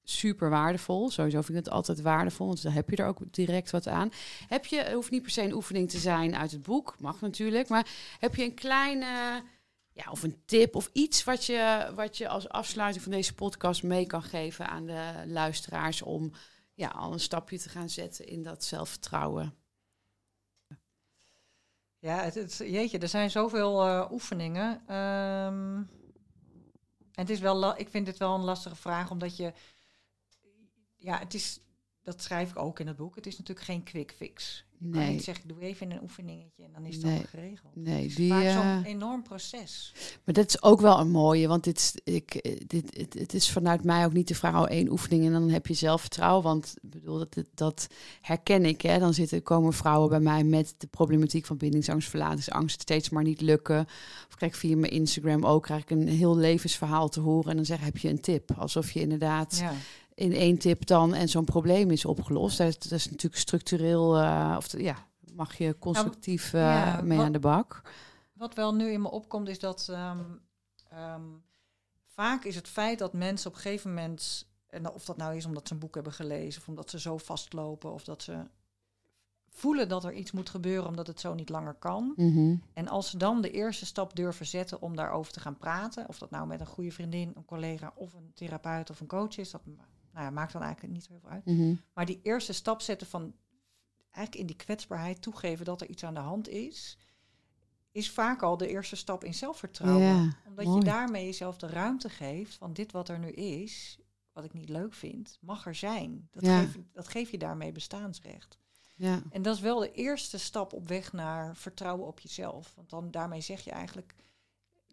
super waardevol. Sowieso vind ik het altijd waardevol, want dan heb je er ook direct wat aan. Heb je, het hoeft niet per se een oefening te zijn uit het boek, mag natuurlijk, maar heb je een kleine, ja, of een tip of iets wat je, wat je als afsluiting van deze podcast mee kan geven aan de luisteraars om ja, al een stapje te gaan zetten in dat zelfvertrouwen? Ja, het, het- jeetje, er zijn zoveel eh, oefeningen. Ehm, en het is wel, ik vind dit wel een lastige vraag, omdat je, ja, het is, dat schrijf ik ook in het boek. Het is natuurlijk geen quick fix. Je kan Nee. niet zeggen, ik doe even een oefeningetje en dan is het Nee. geregeld. Nee, het is vaak zo'n enorm proces. Maar dat is ook wel een mooie, want dit, is- ik, eh, dit, het, het is vanuit mij ook niet de vraag, oh, één oefening en dan heb je zelfvertrouwen. Want bedoel, dat, dat, dat herken ik. Hè. Dan zitten, komen vrouwen bij mij met de problematiek van bindingsangst, verlatingsangst, steeds maar niet lukken. Of krijg ik via mijn Instagram ook krijg ik een heel levensverhaal te horen. En dan zeg heb je een tip. Alsof je inderdaad Ja. In één tip dan en zo'n probleem is opgelost. Dat, is- dat is natuurlijk structureel, eh, of ja, mag je constructief eh, ja, mee wat- aan de bak. Wat wel nu in me opkomt is dat ehm, ehm, vaak is het feit dat mensen op een gegeven moment, en of dat nou is omdat ze een boek hebben gelezen, of omdat ze zo vastlopen, of dat ze voelen dat er iets moet gebeuren omdat het zo niet langer kan. Mhm. En als ze dan de eerste stap durven zetten om daarover te gaan praten, of dat nou met een goede vriendin, een collega of een therapeut of een coach is, dat nou ja, maakt dan eigenlijk niet zo heel veel uit. Mhm. Maar die eerste stap zetten van eigenlijk in die kwetsbaarheid toegeven dat er iets aan de hand is, is vaak al de eerste stap in zelfvertrouwen. Ja, Omdat mooi. je daarmee jezelf de ruimte geeft van dit wat er nu is, wat ik niet leuk vind, mag er zijn. Dat, Ja. geef, je- dat geef je daarmee bestaansrecht. Ja. En dat is wel de eerste stap op weg naar vertrouwen op jezelf. Want dan daarmee zeg je eigenlijk,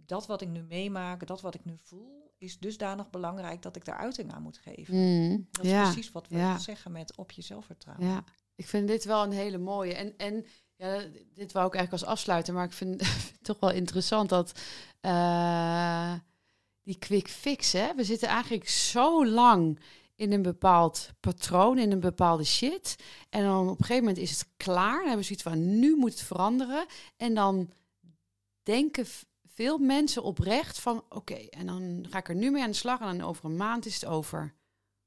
dat wat ik nu meemaak, dat wat ik nu voel, is dusdanig belangrijk dat ik daar uiting aan moet geven. Mhm. Dat is ja. precies wat we ja. zeggen met op jezelf vertrouwen. Ja, ik vind dit wel een hele mooie. En, en ja, dit wou ik eigenlijk als afsluiter, maar ik vind het toch wel interessant dat eh, die quick fix, hè, we zitten eigenlijk zo lang in een bepaald patroon, in een bepaalde shit. En dan op een gegeven moment is het klaar. Dan hebben we zoiets van, nu moet het veranderen. En dan denken veel mensen oprecht van, oké, en dan ga ik er nu mee aan de slag. En dan over een maand is het over.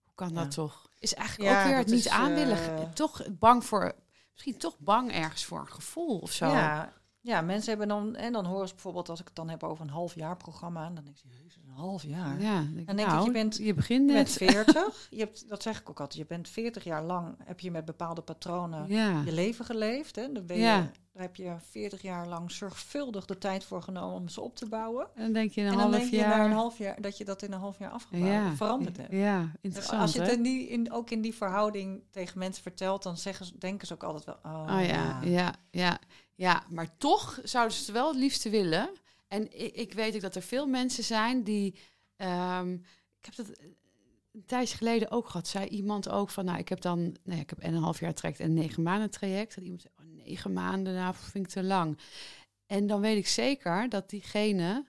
Hoe kan dat Ja. toch? Is eigenlijk Ja, ook weer het niet is, aan willen. eh, Toch bang voor, misschien toch bang ergens voor een gevoel of zo. Ja, ja, mensen hebben dan, en dan horen ze bijvoorbeeld als ik het dan heb over een half jaar programma, en dan denk je, jezus, een half jaar. Ja, dan denk Dan denk ik, nou, je bent- je begint net. 40, je hebt, dat zeg ik ook altijd, je bent 40 jaar lang, heb je met bepaalde patronen Ja, je leven geleefd. Hè? Dan ben je. Daar heb je 40 jaar lang zorgvuldig de tijd voor genomen om ze op te bouwen. en dan denk je een en dan half denk je jaar. na een half jaar dat je dat in een half jaar afgebouwd ja, veranderd hebt. Ja, interessant. Als je het in die, in, ook in die verhouding tegen mensen vertelt, dan zeggen ze, denken ze ook altijd wel, oh, Oh ja, ja, ja, ja. Maar toch zouden ze het wel het liefste willen. En ik, ik weet ook dat er veel mensen zijn die. ehm, ik heb dat een tijdje geleden ook gehad. Zei iemand ook van, nou, ik heb dan, ja, ik heb en een half jaar traject en negen maanden traject. Dat iemand zei, negen maanden, nou, vind ik te lang. En dan weet ik zeker dat diegene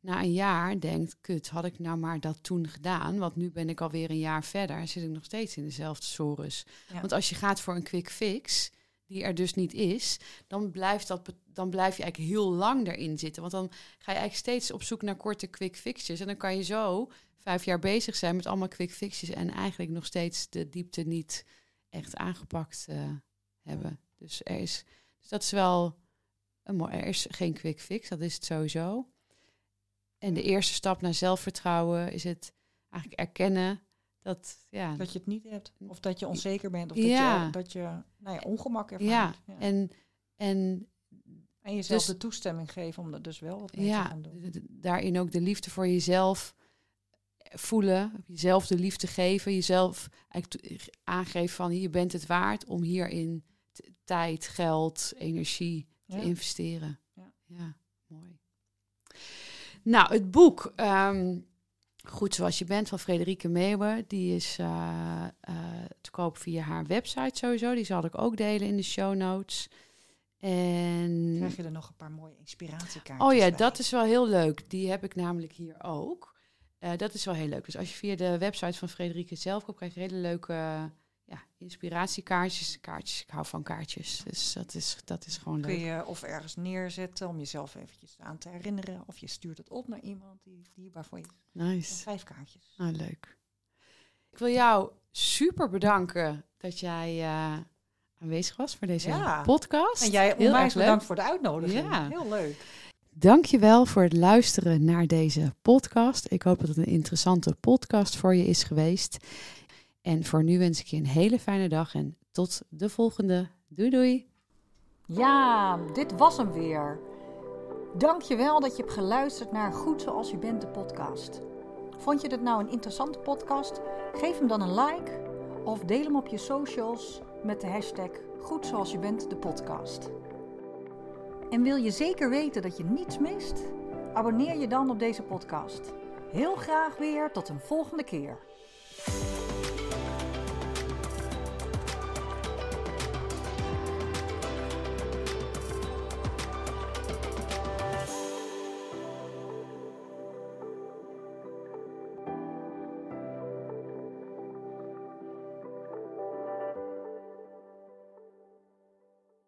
na een jaar denkt, kut, had ik nou maar dat toen gedaan? Want nu ben ik alweer een jaar verder en zit ik nog steeds in dezelfde sores. Ja. Want als je gaat voor een quick fix, die er dus niet is, dan blijft, dat, dan blijf je eigenlijk heel lang erin zitten. Want dan ga je eigenlijk steeds op zoek naar korte quick fixes. En dan kan je zo vijf jaar bezig zijn met allemaal quick fixes en eigenlijk nog steeds de diepte niet echt aangepakt eh, hebben. Dus er is, dus dat is wel een mooi. Er is geen quick fix, dat is het sowieso. En de eerste stap naar zelfvertrouwen is het eigenlijk erkennen dat, ja, Dat je het niet hebt. Of dat je onzeker bent. Of Ja. dat je, dat je nou ja, ongemak ervaart. ja, Ja. en, en En jezelf dus- de toestemming geven om er dus wel wat mee te ja, gaan doen. daarin ook de liefde voor jezelf voelen, jezelf de liefde geven, jezelf eigenlijk aangeven van je bent het waard om hierin tijd, geld, energie te Ja. investeren. Ja. Ja. mooi. Nou, het boek ehm, Goed Zoals Je Bent van Frederike Meeuwen, die is eh, eh, te koop via haar website sowieso. Die zal ik ook delen in de show notes. En Krijg je er nog een paar mooie inspiratiekaartjes Oh ja, bij. dat is wel heel leuk. Die heb ik namelijk hier ook. Eh, dat is wel heel leuk. Dus als je via de website van Frederike zelf koopt, krijg je hele leuke ja, inspiratiekaartjes. Kaartjes, ik hou van kaartjes. Dus dat is, dat is gewoon Kun leuk. je of ergens neerzetten om jezelf eventjes aan te herinneren. Of je stuurt het op naar iemand die dierbaar voor je is. Nice. Vijf kaartjes. Nou, leuk. Ik wil jou super bedanken dat jij eh, aanwezig was voor deze Ja. podcast. En jij Heel erg onwijs leuk. bedankt voor de uitnodiging. Ja. Heel leuk. Dankjewel voor het luisteren naar deze podcast. Ik hoop dat het een interessante podcast voor je is geweest. En voor nu wens ik je een hele fijne dag en tot de volgende. Doei doei! Ja, dit was hem weer. Dankjewel dat je hebt geluisterd naar Goed Zoals Je Bent, de podcast. Vond je dit nou een interessante podcast? Geef hem dan een like Of deel hem op je socials met de hashtag Goed Zoals Je Bent, de podcast. En wil je zeker weten dat je niets mist? Abonneer je dan op deze podcast. Heel graag weer tot een volgende keer.